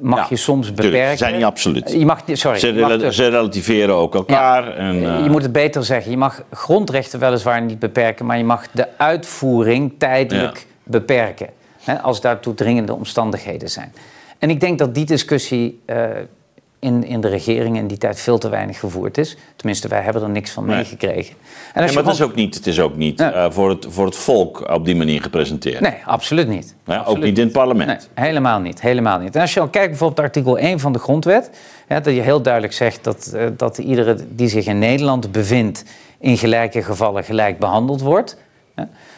mag je soms beperken. Ze zijn niet absoluut. Je mag, sorry, ze, je dus- ze relativeren ook elkaar. En, Je moet het beter zeggen. Je mag grondrechten weliswaar niet beperken, maar je mag de uitvoering tijdelijk beperken. Hè, als daartoe dringende omstandigheden zijn. En ik denk dat die discussie in, in de regering in die tijd veel te weinig gevoerd is. Tenminste, wij hebben er niks van meegekregen. En maar het is ook niet, het is ook niet uh, voor, het, voor het volk op die manier gepresenteerd. Nee, absoluut niet. Ja, Ook niet in het parlement. Nee, helemaal niet, helemaal niet. En als je al kijkt bijvoorbeeld artikel 1 van de grondwet... dat je heel duidelijk zegt dat, uh, dat iedere die zich in Nederland bevindt... in gelijke gevallen gelijk behandeld wordt...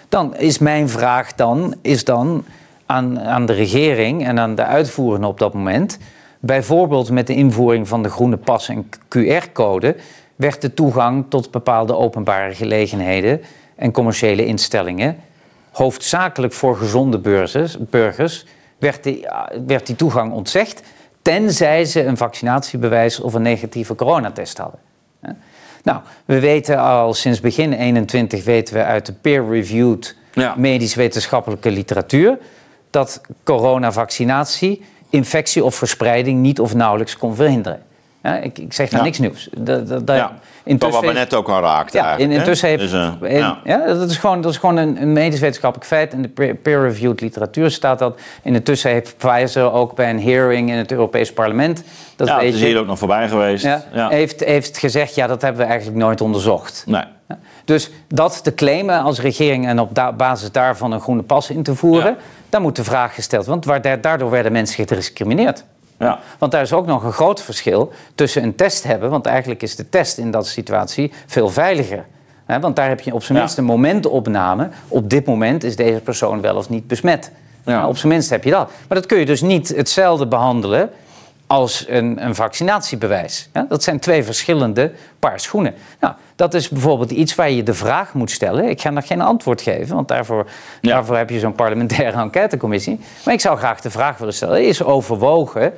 dan is mijn vraag dan, is dan aan, aan de regering en aan de uitvoerende op dat moment Bijvoorbeeld met de invoering van de groene pas en QR-code werd de toegang tot bepaalde openbare gelegenheden en commerciële instellingen, hoofdzakelijk voor gezonde burgers, burgers werd, die, werd die toegang ontzegd, tenzij ze een vaccinatiebewijs of een negatieve coronatest hadden. Nou, we weten al sinds begin 21 weten we uit de peer-reviewed medisch-wetenschappelijke literatuur dat coronavaccinatie infectie of verspreiding niet of nauwelijks kon verhinderen. Ja, ik, ik, zeg daar niks nieuws. Dat, ja, intussen wat we net ook al raakten. Ja, in, intussen heeft. Dus, uh, ja. dat is gewoon, dat is gewoon een, een medisch wetenschappelijk feit. In de peer-reviewed literatuur staat dat. Intussen heeft Pfizer ook bij een hearing in het Europees Parlement. Dat ja, is hier ook nog voorbij geweest. Ja, Heeft, heeft gezegd: ja, dat hebben we eigenlijk nooit onderzocht. Nee. Dus dat te claimen als regering en op basis daarvan een groene pas in te voeren, dan moet de vraag gesteld worden, want daardoor werden mensen gediscrimineerd. Ja. Want daar is ook nog een groot verschil tussen een test hebben, want eigenlijk is de test in dat situatie veel veiliger. want daar heb je op zijn minst een momentopname. Op dit moment is deze persoon wel of niet besmet. Ja. op zijn minst heb je dat. Maar dat kun je dus niet hetzelfde behandelen als een, een vaccinatiebewijs. Ja, dat zijn twee verschillende paar schoenen. Nou, dat is bijvoorbeeld iets waar je de vraag moet stellen. Ik ga nog geen antwoord geven, want daarvoor, daarvoor heb je zo'n parlementaire *laughs* enquêtecommissie. Maar ik zou graag de vraag willen stellen: is overwogen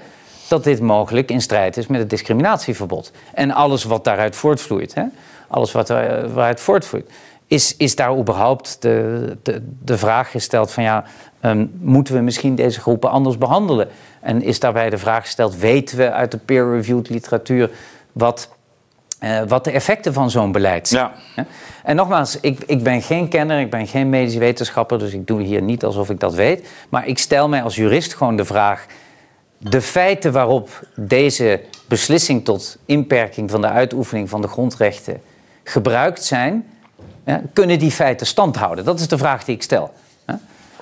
dat dit mogelijk in strijd is met het discriminatieverbod? En alles wat daaruit voortvloeit, hè? alles wat daaruit voortvloeit. Is, is daar überhaupt de, de, de vraag gesteld van ja, um, moeten we misschien deze groepen anders behandelen? En is daarbij de vraag gesteld, weten we uit de peer-reviewed literatuur wat, uh, wat de effecten van zo'n beleid zijn? Ja. En nogmaals, ik, ik ben geen kenner, ik ben geen medisch wetenschapper, dus ik doe hier niet alsof ik dat weet. Maar ik stel mij als jurist gewoon de vraag, de feiten waarop deze beslissing tot inperking van de uitoefening van de grondrechten gebruikt zijn, ja, kunnen die feiten stand houden? Dat is de vraag die ik stel.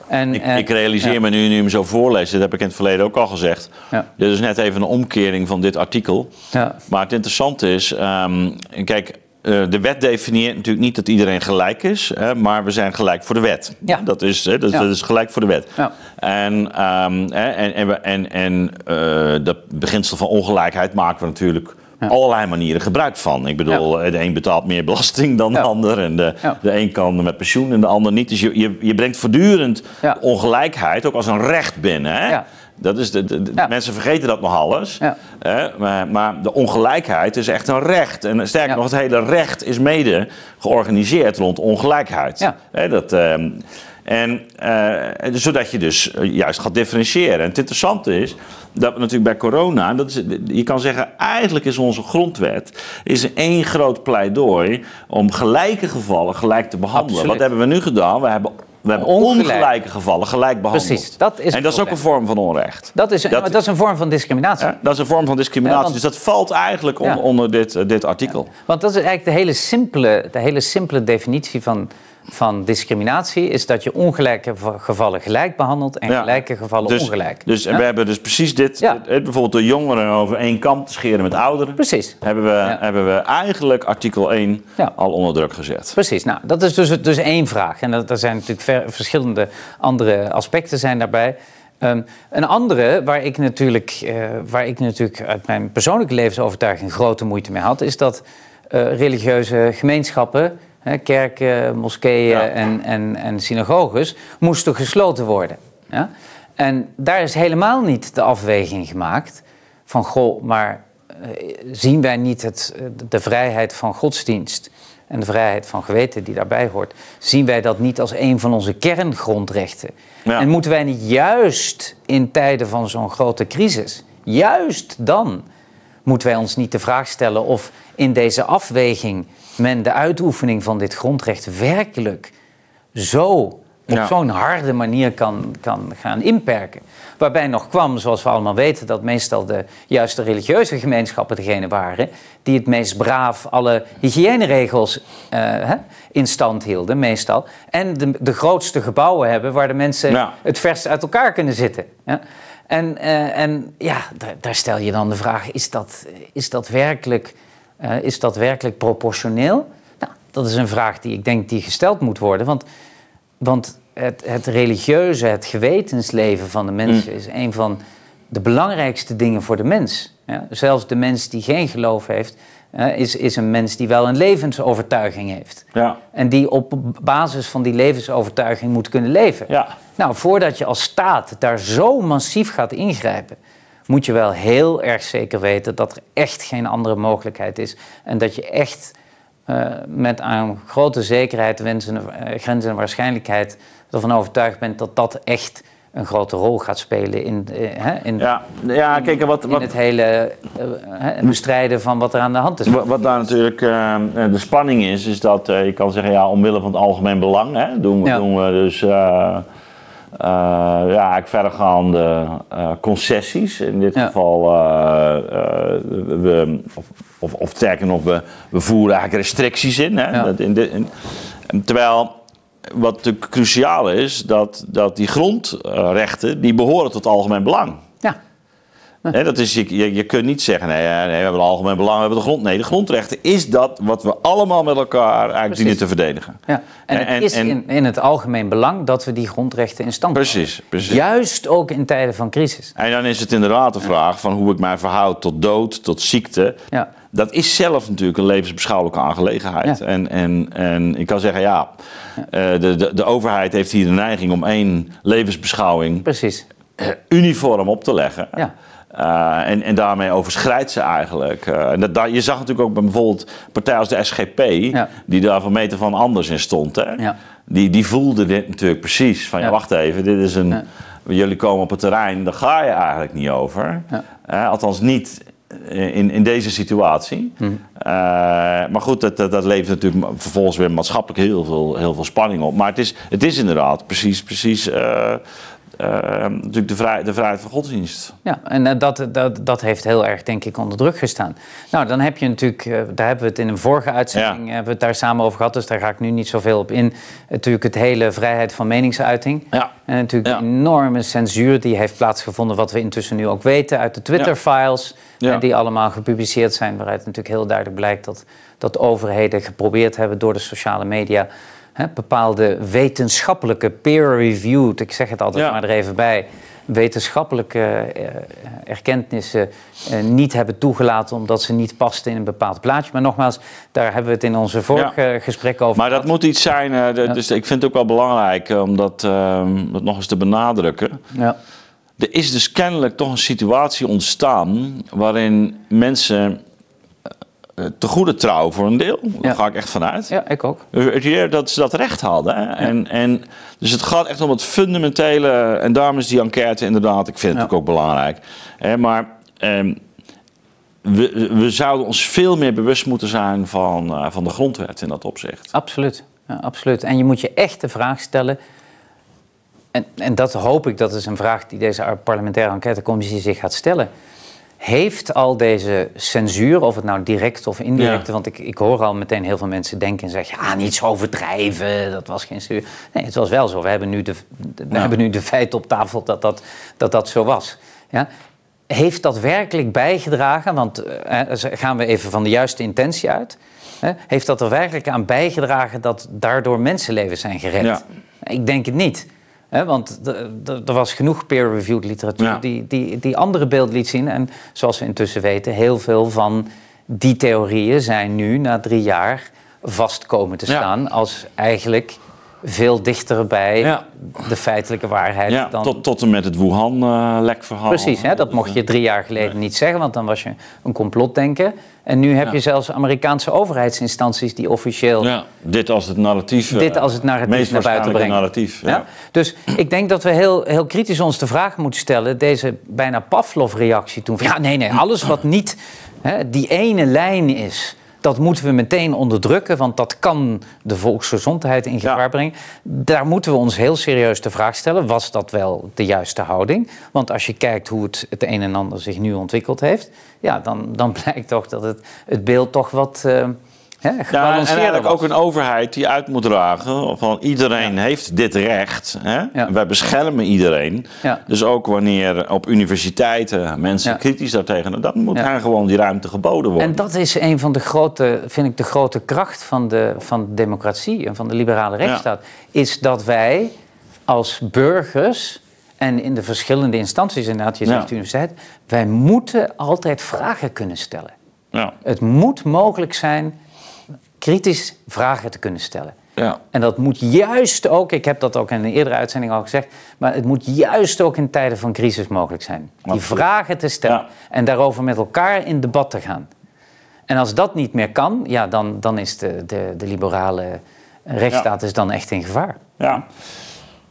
En, ik, eh, ik, realiseer me nu, nu je hem zo voorleest, dat heb ik in het verleden ook al gezegd. Ja. Dit is net even een omkering van dit artikel. Ja. Maar het interessante is, um, kijk, uh, de wet definieert natuurlijk niet dat iedereen gelijk is, maar we zijn gelijk voor de wet. Ja. Dat, is, dat, ja. dat, is gelijk voor de wet. Ja. En, um, en, en, en, en uh, dat beginsel van ongelijkheid maken we natuurlijk allerlei manieren gebruik van. Ik bedoel, de een betaalt meer belasting dan de ander. En de, de een kan met pensioen en de ander niet. Dus je, je, je brengt voortdurend ongelijkheid ook als een recht binnen. Hè? Dat is de, de, Mensen vergeten dat nog alles. Hè? Maar, maar, de ongelijkheid is echt een recht. En sterker nog, het hele recht is mede georganiseerd rond ongelijkheid. Hè? Dat... Uh, en uh, zodat je dus juist gaat differentiëren. En het interessante is dat we natuurlijk bij corona, dat is, je kan zeggen, eigenlijk is onze grondwet is één groot pleidooi om gelijke gevallen gelijk te behandelen. Wat hebben we nu gedaan? We hebben we hebben ongelijke gevallen gelijk behandeld. Precies, dat is en dat is ook een vorm van onrecht. Dat is, dat, dat is een vorm van discriminatie. Ja, dat is een vorm van discriminatie. dus dat valt eigenlijk onder dit, uh, dit artikel. Want dat is eigenlijk de hele simpele, de hele simpele definitie van van discriminatie is dat je ongelijke gevallen gelijk behandelt en gelijke gevallen dus, ongelijk. Dus we hebben dus precies dit, ja. bijvoorbeeld de jongeren over één kamp te scheren met ouderen. Precies. Hebben we, hebben we eigenlijk artikel 1 al onder druk gezet. Precies, nou dat is dus, dus één vraag. En er zijn natuurlijk verschillende andere aspecten zijn daarbij. Um, een andere, waar ik, natuurlijk, uh, waar ik natuurlijk uit mijn persoonlijke levensovertuiging grote moeite mee had, is dat uh, religieuze gemeenschappen kerken, moskeeën en, en, en synagoges, moesten gesloten worden. Ja? En daar is helemaal niet de afweging gemaakt van, goh, maar eh, zien wij niet het, de vrijheid van godsdienst en de vrijheid van geweten die daarbij hoort, zien wij dat niet als een van onze kerngrondrechten. En moeten wij niet juist in tijden van zo'n grote crisis, juist dan, moeten wij ons niet de vraag stellen of in deze afweging men de uitoefening van dit grondrecht werkelijk zo op zo'n harde manier kan, kan gaan inperken. Waarbij nog kwam, zoals we allemaal weten, dat meestal de juiste religieuze gemeenschappen degene waren die het meest braaf alle hygiëneregels uh, in stand hielden, meestal. En de, de grootste gebouwen hebben waar de mensen het verst uit elkaar kunnen zitten. Ja? En, uh, en ja, daar, daar, stel je dan de vraag: is dat, is dat, werkelijk, uh, is dat werkelijk proportioneel? Nou, dat is een vraag die ik denk die gesteld moet worden. Want want het, het, religieuze, het gewetensleven van de mens mm. is een van de belangrijkste dingen voor de mens. Ja, zelfs de mens die geen geloof heeft, uh, is, is een mens die wel een levensovertuiging heeft. Ja. En die op basis van die levensovertuiging moet kunnen leven. Ja. Nou, voordat je als staat daar zo massief gaat ingrijpen, moet je wel heel erg zeker weten dat er echt geen andere mogelijkheid is. En dat je echt uh, met aan grote zekerheid, wensen, uh, grenzen en waarschijnlijkheid ervan overtuigd bent dat dat echt een grote rol gaat spelen in, uh, in, ja, ja, kijk, wat, in het hele bestrijden van wat er aan de hand is. Wat, wat daar natuurlijk de spanning is, is dat je kan zeggen, ja, omwille van het algemeen belang hè, doen, we, doen we dus ja, eigenlijk verdergaande concessies. In dit geval, we, of, of sterker nog, we, we voeren eigenlijk restricties in. Hè? Dat in de, in, terwijl wat natuurlijk cruciaal is, dat, dat die grondrechten, die behoren tot algemeen belang. Ja. Dat is, je, je, kunt niet zeggen, nee, nee, we hebben het algemeen belang, we hebben de grond. Nee, de grondrechten is dat wat we allemaal met elkaar eigenlijk dienen te verdedigen. Ja. En, het is in, in, het algemeen belang dat we die grondrechten in stand precies, houden. Precies. Juist ook in tijden van crisis. En dan is het inderdaad de vraag van hoe ik mij verhoud tot dood, tot ziekte. Ja dat is zelf natuurlijk een levensbeschouwelijke aangelegenheid. En, en, en ik kan zeggen, ja, uh, de, de, de overheid heeft hier de neiging om één levensbeschouwing Precies. Uniform op te leggen. Ja. Uh, en, en daarmee overschrijdt ze eigenlijk. en dat, je zag natuurlijk ook bij bijvoorbeeld partijen als de SGP, ja. die daar van meter van anders in stond. Hè? Ja. Die, die voelde dit natuurlijk precies. Van ja, wacht even, dit is een. Jullie komen op het terrein, daar ga je eigenlijk niet over. althans niet eh, in, in deze situatie. Hm. Uh, maar goed, dat, dat, dat, levert natuurlijk vervolgens weer maatschappelijk heel veel, heel veel spanning op. Maar het is, het is inderdaad precies, precies uh, natuurlijk de, vrij, de vrijheid van godsdienst. Ja, en dat, dat, dat heeft heel erg, denk ik, onder druk gestaan. Nou, dan heb je natuurlijk, daar hebben we het in een vorige uitzending hebben we het daar samen over gehad, dus daar ga ik nu niet zoveel op in. Natuurlijk het hele vrijheid van meningsuiting. Ja. En natuurlijk de enorme censuur die heeft plaatsgevonden, wat we intussen nu ook weten uit de Twitter-files. Ja. Die allemaal gepubliceerd zijn, waaruit natuurlijk heel duidelijk blijkt dat, dat overheden geprobeerd hebben door de sociale media hè, bepaalde wetenschappelijke peer-reviewed, ik zeg het altijd maar er even bij, wetenschappelijke uh, erkenntnissen uh, niet hebben toegelaten omdat ze niet pasten in een bepaald plaatje. Maar nogmaals, daar hebben we het in onze vorige gesprek over Maar dat moet iets zijn, uh, dus ik vind het ook wel belangrijk om dat, dat nog eens te benadrukken. Ja. Er is dus kennelijk toch een situatie ontstaan waarin mensen te goede trouw voor een deel. Daar ga ik echt vanuit. Ja, ik ook. Dat ze dat recht hadden. En, en, dus het gaat echt om het fundamentele. En daarom is die enquête inderdaad, ik vind het ook belangrijk. Hè? Maar um, we, we zouden ons veel meer bewust moeten zijn van, uh, van de grondwet in dat opzicht. Absoluut. Ja, absoluut. En je moet je echt de vraag stellen en, en dat hoop ik, dat is een vraag die deze parlementaire enquêtecommissie zich gaat stellen. Heeft al deze censuur, of het nou direct of indirect, want ik, ik hoor al meteen heel veel mensen denken en zeggen: ja, niet zo overdrijven, dat was geen censuur. Nee, het was wel zo. We hebben nu de, we hebben nu de feiten op tafel dat dat, dat, dat zo was. Ja? Heeft dat werkelijk bijgedragen, want eh, gaan we even van de juiste intentie uit, hè? heeft dat er werkelijk aan bijgedragen dat daardoor mensenlevens zijn gered? Ik denk het niet want er was genoeg peer-reviewed literatuur die, die, die andere beeld liet zien. En zoals we intussen weten, heel veel van die theorieën zijn nu na drie jaar vast komen te staan als eigenlijk veel dichter bij de feitelijke waarheid. Ja, dan... tot, tot en met het Wuhan-lekverhaal. Precies, hè, dat mocht je drie jaar geleden niet zeggen, want dan was je een complotdenker. En nu heb je zelfs Amerikaanse overheidsinstanties die officieel... Ja, dit als het narratief, dit als het narratief naar buiten brengen. narratief, ja. Dus ik denk dat we heel, heel kritisch ons de vraag moeten stellen... deze bijna Pavlov-reactie toen van... ja, nee, nee, alles wat niet hè, die ene lijn is dat moeten we meteen onderdrukken, want dat kan de volksgezondheid in gevaar brengen. Daar moeten we ons heel serieus de vraag stellen: was dat wel de juiste houding? Want als je kijkt hoe het, het een en ander zich nu ontwikkeld heeft, ja, dan, dan *laughs* blijkt toch dat het, het beeld toch wat. Uh, ja, en eigenlijk ook een overheid die uit moet dragen van iedereen heeft dit recht. Hè? Ja. Wij beschermen iedereen. Dus ook wanneer op universiteiten mensen kritisch daartegen, dan moet hen gewoon die ruimte geboden worden. En dat is een van de grote, vind ik, de grote kracht van de, van de democratie en van de liberale rechtsstaat. Is dat wij als burgers en in de verschillende instanties, inderdaad, je zegt de universiteit, wij moeten altijd vragen kunnen stellen. Ja. Het moet mogelijk zijn kritisch vragen te kunnen stellen. Ja. En dat moet juist ook, ik heb dat ook in een eerdere uitzending al gezegd, maar het moet juist ook in tijden van crisis mogelijk zijn. Die vragen te stellen en daarover met elkaar in debat te gaan. En als dat niet meer kan, ja, dan, dan is de, de, de liberale rechtsstaat is dan echt in gevaar. Ja.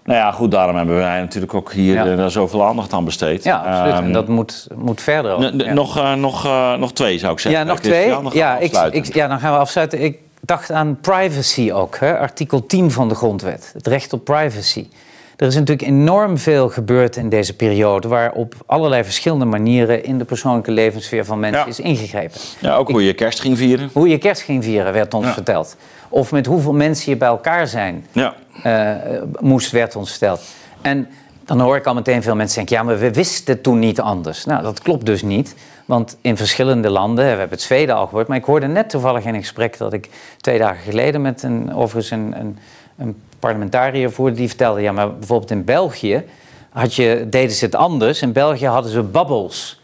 Nou ja, goed, daarom hebben wij natuurlijk ook hier ja. Eh, zoveel aandacht aan besteed. Ja, absoluut. en ehm, dat moet, moet verder ook. Nog, uh, nog, uh, nog twee zou ik zeggen. Ja, nog twee. Ja, ik, ik, ja, dan gaan we afsluiten. Ik dacht aan privacy ook, hè? artikel 10 van de grondwet. Het recht op privacy. Er is natuurlijk enorm veel gebeurd in deze periode, waar op allerlei verschillende manieren in de persoonlijke levenssfeer van mensen is ingegrepen. Ja, ook hoe je kerst ging vieren. Hoe je kerst ging vieren, werd ons verteld. Of met hoeveel mensen je bij elkaar zijn, ja. Uh, moest, werd ons verteld. En dan hoor ik al meteen veel mensen zeggen: ja, maar we wisten toen niet anders. Nou, dat klopt dus niet. Want in verschillende landen, we hebben het Zweden al gehoord, maar ik hoorde net toevallig in een gesprek dat ik twee dagen geleden met een, overigens een, een, een parlementariër voerde, die vertelde: ja, maar bijvoorbeeld in België had je, deden ze het anders. In België hadden ze bubbles.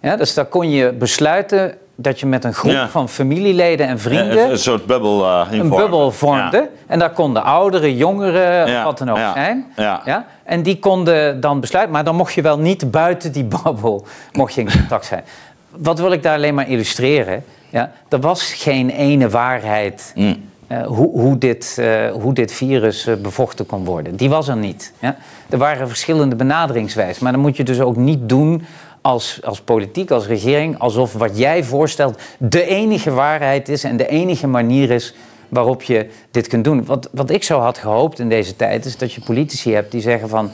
Ja, dus daar kon je besluiten dat je met een groep van familieleden en vrienden... een soort bubbel uh, Een bubbel vormde. En daar konden ouderen, jongeren, wat dan ook zijn. Ja. En die konden dan besluiten. Maar dan mocht je wel niet buiten die *laughs* bubbel mocht je in contact zijn. Wat wil ik daar alleen maar illustreren? Ja, er was geen ene waarheid... Mm. Uh, hoe, hoe, dit, uh, hoe dit virus bevochten kon worden. Die was er niet. Ja? Er waren verschillende benaderingswijzen. Maar dan moet je dus ook niet doen als, als politiek, als regering, alsof wat jij voorstelt de enige waarheid is en de enige manier is waarop je dit kunt doen. Wat, wat ik zo had gehoopt in deze tijd is dat je politici hebt die zeggen van...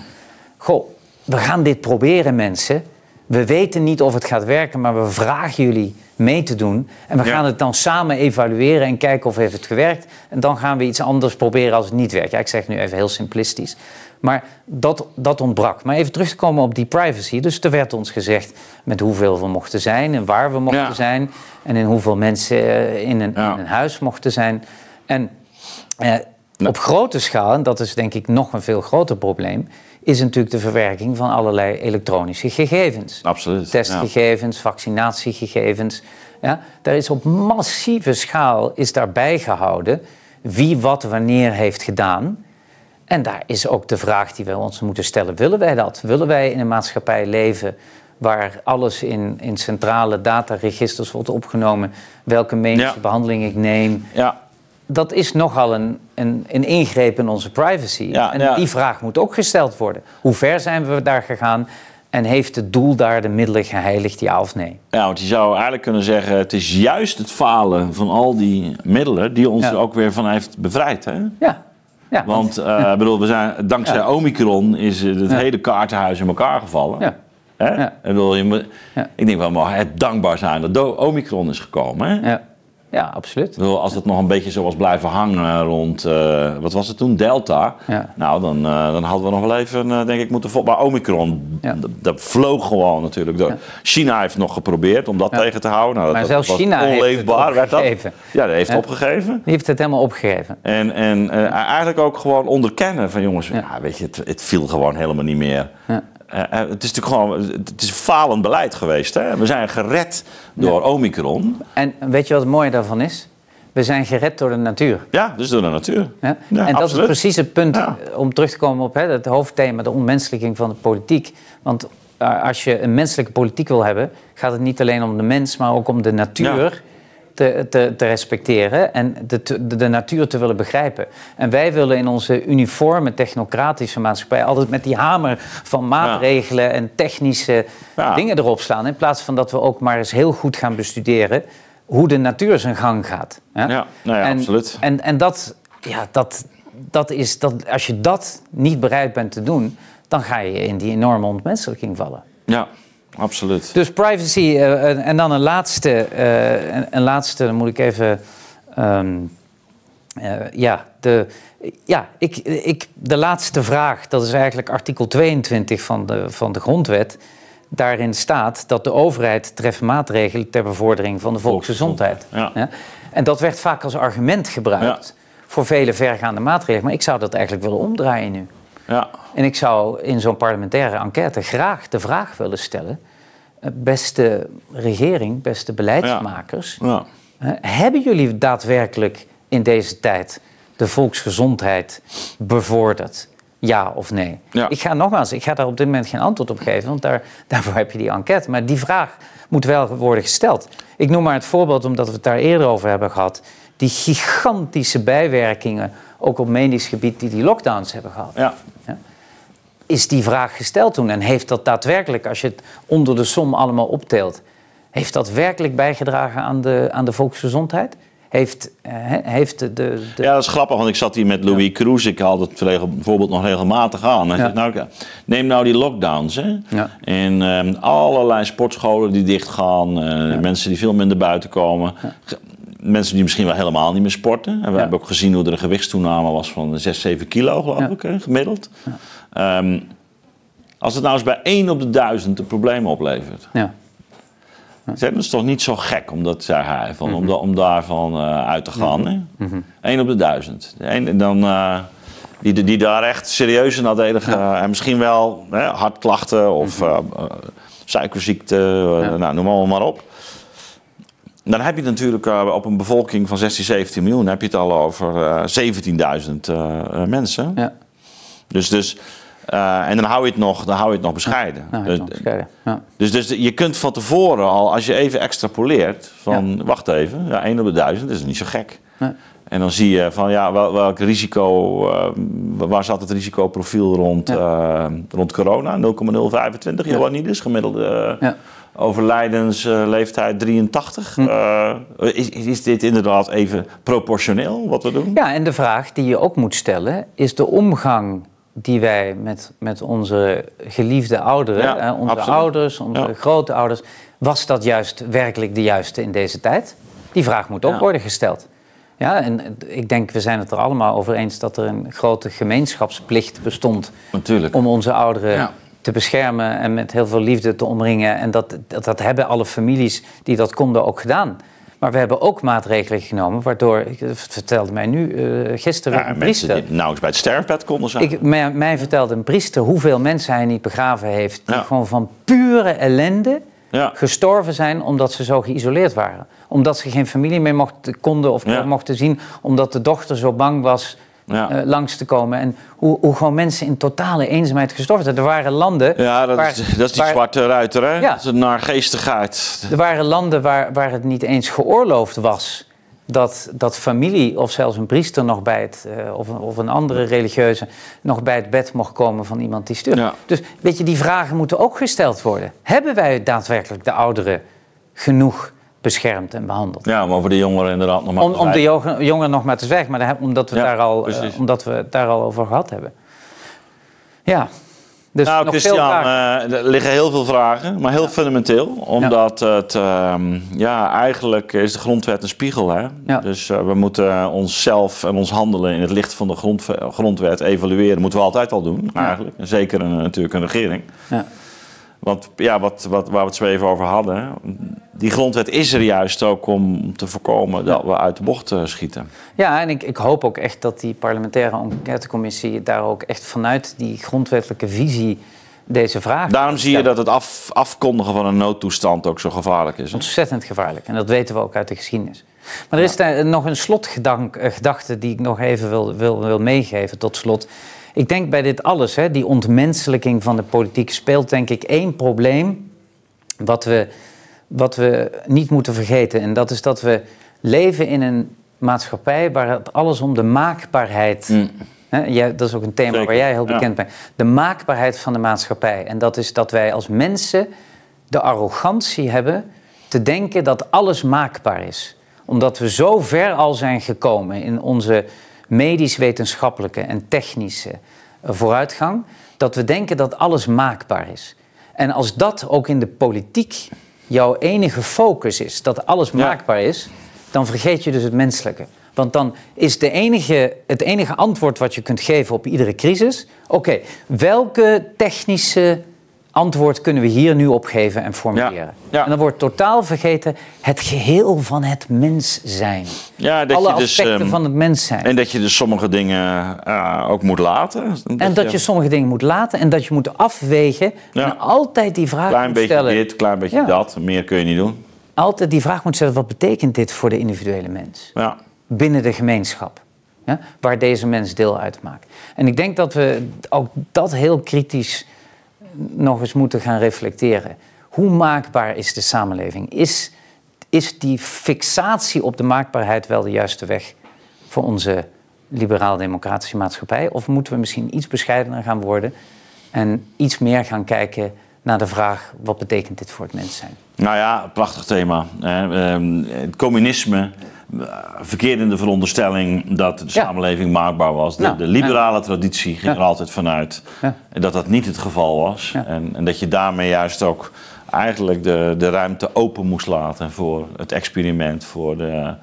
Goh, we gaan dit proberen mensen. We weten niet of het gaat werken, maar we vragen jullie mee te doen. En we gaan het dan samen evalueren en kijken of heeft het gewerkt. En dan gaan we iets anders proberen als het niet werkt. Ja, ik zeg nu even heel simplistisch. Maar dat, dat ontbrak. Maar even terug te komen op die privacy. Dus er werd ons gezegd met hoeveel we mochten zijn en waar we mochten zijn. En in hoeveel mensen eh, in een, in een huis mochten zijn. En eh, op grote schaal, en dat is denk ik nog een veel groter probleem, is natuurlijk de verwerking van allerlei elektronische gegevens. Absoluut. Testgegevens, vaccinatiegegevens. Ja, daar is op massieve schaal is daar bijgehouden wie wat wanneer heeft gedaan. En daar is ook de vraag die we ons moeten stellen: willen wij dat? Willen wij in een maatschappij leven waar alles in, in centrale dataregisters wordt opgenomen, welke medische behandeling ik neem? Ja. Dat is nogal een, een, een ingreep in onze privacy. Ja, en die vraag moet ook gesteld worden. Hoe ver zijn we daar gegaan? En heeft het doel daar de middelen geheiligd, ja of nee? Ja, want je zou eigenlijk kunnen zeggen... het is juist het falen van al die middelen... die ons er ook weer van heeft bevrijd. Hè? Ja, ja. Want uh, bedoel, we zijn, *laughs* dankzij Omicron is het hele kaartenhuis in elkaar gevallen. Ja. Hè? Ik, bedoel, je ik denk wel, maar het dankbaar zijn dat Omicron is gekomen. Hè? Ja. Ja, absoluut. Als het nog een beetje zo was blijven hangen rond, uh, wat was het toen, Delta. Ja. Nou, dan, uh, dan hadden we nog wel even, uh, denk ik, moeten volgen. Maar Omicron, ja. dat vloog gewoon natuurlijk door. China heeft nog geprobeerd om dat tegen te houden. Nou, maar dat, zelfs China onleefbaar, heeft het opgegeven. dat. Ja, dat heeft opgegeven. Die heeft het helemaal opgegeven. En, en eigenlijk ook gewoon onderkennen van jongens, ja. weet je, het, het viel gewoon helemaal niet meer. Uh, het is natuurlijk gewoon het is falend beleid geweest. Hè? We zijn gered door Omicron. En weet je wat het mooie daarvan is? We zijn gered door de natuur. Ja, dus door de natuur. Ja? en dat is precies het punt om terug te komen op hè, het hoofdthema, de onmenselijking van de politiek. Want eh, als je een menselijke politiek wil hebben, gaat het niet alleen om de mens, maar ook om de natuur. Te, te, te, respecteren en de, de, de, natuur te willen begrijpen. En wij willen in onze uniforme technocratische maatschappij altijd met die hamer van maatregelen en technische dingen erop slaan. In plaats van dat we ook maar eens heel goed gaan bestuderen hoe de natuur zijn gang gaat. Ja, ja, nou ja en, absoluut. En, en dat, ja, dat, dat is, dat, als je dat niet bereid bent te doen, dan ga je in die enorme ontmenselijking vallen. Ja, absoluut. Dus privacy uh, en dan een laatste, uh, een, een, laatste, dan moet ik even. Um, uh, ja, de, ja ik, ik, de laatste vraag, dat is eigenlijk artikel 22 van de, van de grondwet. Daarin staat dat de overheid treft maatregelen ter bevordering van de volksgezondheid. Ja. ja. En dat werd vaak als argument gebruikt voor vele vergaande maatregelen. Maar ik zou dat eigenlijk willen omdraaien nu. Ja. En ik zou in zo'n parlementaire enquête graag de vraag willen stellen: eh, beste regering, beste beleidsmakers, ja. hebben jullie daadwerkelijk in deze tijd de volksgezondheid bevorderd? Ja of nee? Ik ga nogmaals, ik ga daar op dit moment geen antwoord op geven, want daar, *laughs* daarvoor heb je die enquête. Maar die vraag moet wel worden gesteld. Ik noem maar het voorbeeld, omdat we het daar eerder over hebben gehad. Die gigantische bijwerkingen ook op medisch gebied, die die lockdowns hebben gehad. Ja. Is die vraag gesteld toen? En heeft dat daadwerkelijk, als je het onder de som allemaal opteelt, heeft dat werkelijk bijgedragen aan de, aan de volksgezondheid? Heeft, uh, heeft de, de, Ja, dat is grappig, want ik zat hier met Louis ja. Cruz. Ik haal het bijvoorbeeld nog regelmatig aan. Hij ja. zegt, nou, neem nou die lockdowns. Hè? Ja. En uh, allerlei sportscholen die dichtgaan. Uh, mensen die veel minder buiten komen mensen die misschien wel helemaal niet meer sporten. En we hebben ook gezien hoe er een gewichtstoename was van 6, 7 kilo, geloof ik, gemiddeld. Ja. Um, als het nou eens bij 1 op de 1000 de problemen oplevert. Ja. Ja. Dat is toch niet zo gek, om dat, zei hij, van, mm -hmm. om, om, daarvan uh, uit te gaan. Mm -hmm. hè? 1 mhm. op de 1000. En dan, uh, die, die daar echt serieus nadelig ja. en misschien wel hè, hartklachten of mm -hmm. uh, suikerziekte, nou, noem maar, maar op. Dan heb je natuurlijk uh, op een bevolking van 16, 17 miljoen... heb je het al over uh, 17.000 uh, mensen. Ja. Dus, dus, uh, en dan hou je het nog, dan hou je het nog bescheiden. Ja, dus, nog bescheiden. Ja. Dus, dus je kunt van tevoren al, als je even extrapoleert... van ja. wacht even, ja, 1 op de 1000 is niet zo gek. En dan zie je van ja, wel, welk risico, uh, waar zat het risicoprofiel rond, uh, rond corona? 0,025, ja. Johannides, gemiddelde overlijdensleeftijd 83. Hm. is, is dit inderdaad even proportioneel wat we doen? Ja, en de vraag die je ook moet stellen is de omgang die wij met, met onze geliefde ouderen, ja, onze absoluut. ouders, onze ja. grootouders, was dat juist werkelijk de juiste in deze tijd? Die vraag moet ook ja. worden gesteld. Ja, en ik denk, we zijn het er allemaal over eens dat er een grote gemeenschapsplicht bestond Natuurlijk. om onze ouderen te beschermen en met heel veel liefde te omringen. En dat, dat, dat hebben alle families die dat konden ook gedaan. Maar we hebben ook maatregelen genomen, waardoor, ik vertelde mij nu uh, gisteren ja, een priester... die nauwelijks bij het sterfbed konden zijn. Ik, mij, mij, vertelde een priester hoeveel mensen hij niet begraven heeft... die ja. gewoon van pure ellende ja. gestorven zijn omdat ze zo geïsoleerd waren. Omdat ze geen familie meer mochten, konden of mochten zien, omdat de dochter zo bang was ja. uh, langs te komen. En hoe, hoe, gewoon mensen in totale eenzaamheid gestorven zijn. Er waren landen. Ja, dat, waar, is, dat is die waar, zwarte ruiter, hè? Ja. Dat is een naargeestigheid. Er waren landen waar, waar het niet eens geoorloofd was dat, dat familie of zelfs een priester nog bij het, uh, of, een, of een andere religieuze nog bij het bed mocht komen van iemand die stierf. Ja. Dus weet je, die vragen moeten ook gesteld worden. Hebben wij daadwerkelijk de ouderen genoeg beschermd en behandeld? Ja, maar voor de jongeren inderdaad nog maar Om, om de jongeren nog maar te zwijgen, maar daar, omdat, we ja, daar al, uh, omdat we het daar al over gehad hebben. Ja, dus nou, Christian, uh, er liggen heel veel vragen, maar heel ja. fundamenteel. Omdat ja. het, uh, ja, eigenlijk is de grondwet een spiegel. Hè? Ja. Dus uh, we moeten onszelf en ons handelen in het licht van de grond, grondwet evalueren. moeten we altijd al doen, eigenlijk. Zeker een, natuurlijk een regering. Want ja, wat, wat, waar we het zo even over hadden, die grondwet is er juist ook om te voorkomen dat we uit de bocht uh, schieten. Ja, en ik, ik, hoop ook echt dat die parlementaire enquêtecommissie daar ook echt vanuit die grondwettelijke visie deze vraag. Daarom zie je dat het af, afkondigen van een noodtoestand ook zo gevaarlijk is. Hè? Ontzettend gevaarlijk. En dat weten we ook uit de geschiedenis. Maar er is nog een slotgedachte die ik nog even wil, wil, wil meegeven tot slot. Ik denk bij dit alles, hè, die ontmenselijking van de politiek, speelt denk ik één probleem wat we, wat we niet moeten vergeten. En dat is dat we leven in een maatschappij waar het alles om de maakbaarheid. Mm. Hè, dat is ook een thema waar jij heel bekend bent. De maakbaarheid van de maatschappij. En dat is dat wij als mensen de arrogantie hebben te denken dat alles maakbaar is. Omdat we zo ver al zijn gekomen in onze medisch-wetenschappelijke en technische vooruitgang, dat we denken dat alles maakbaar is. En als dat ook in de politiek jouw enige focus is, dat alles maakbaar is, dan vergeet je dus het menselijke. Want dan is de enige, het enige antwoord wat je kunt geven op iedere crisis: oké, welke technische antwoord kunnen we hier nu op geven en formuleren. En dan wordt totaal vergeten het geheel van het mens zijn. Ja, dat Alle je dus, aspecten dus, van het mens zijn. En dat je dus sommige dingen uh, ook moet laten. en dat je... sommige dingen moet laten en dat je moet afwegen. En altijd die vraag klein moet stellen. Klein beetje dit, klein beetje dat. Meer kun je niet doen. Altijd die vraag moet stellen, wat betekent dit voor de individuele mens? Ja. Binnen de gemeenschap. Ja, waar deze mens deel uitmaakt. En ik denk dat we ook dat heel kritisch nog eens moeten gaan reflecteren. Hoe maakbaar is de samenleving? Is, is die fixatie op de maakbaarheid wel de juiste weg voor onze liberaal-democratische maatschappij? Of moeten we misschien iets bescheidener gaan worden en iets meer gaan kijken naar de vraag: wat betekent dit voor het mens zijn? Nou ja, prachtig thema. Ehm, het communisme verkeerd in de veronderstelling dat de samenleving maakbaar was. De, nou, de liberale traditie ging er altijd vanuit dat dat niet het geval was. En, en, dat je daarmee juist ook eigenlijk de, de ruimte open moest laten voor het experiment, voor de,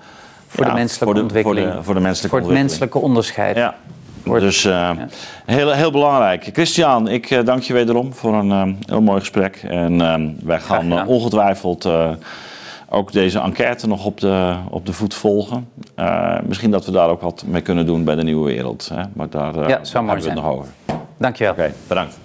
voor de menselijke voor de, ontwikkeling. Voor, de, voor, de menselijke voor het menselijke onderscheid. Ja. Dus uh, heel, heel belangrijk. Christian, ik uh, dank je wederom voor een uh, heel mooi gesprek. En wij gaan ongetwijfeld ook deze enquête nog op de, op de voet volgen. Uh, misschien dat we daar ook wat mee kunnen doen bij de Nieuwe Wereld. Hè? Maar daar uh, ja, hebben we het nog over. Dankjewel. Oké, bedankt.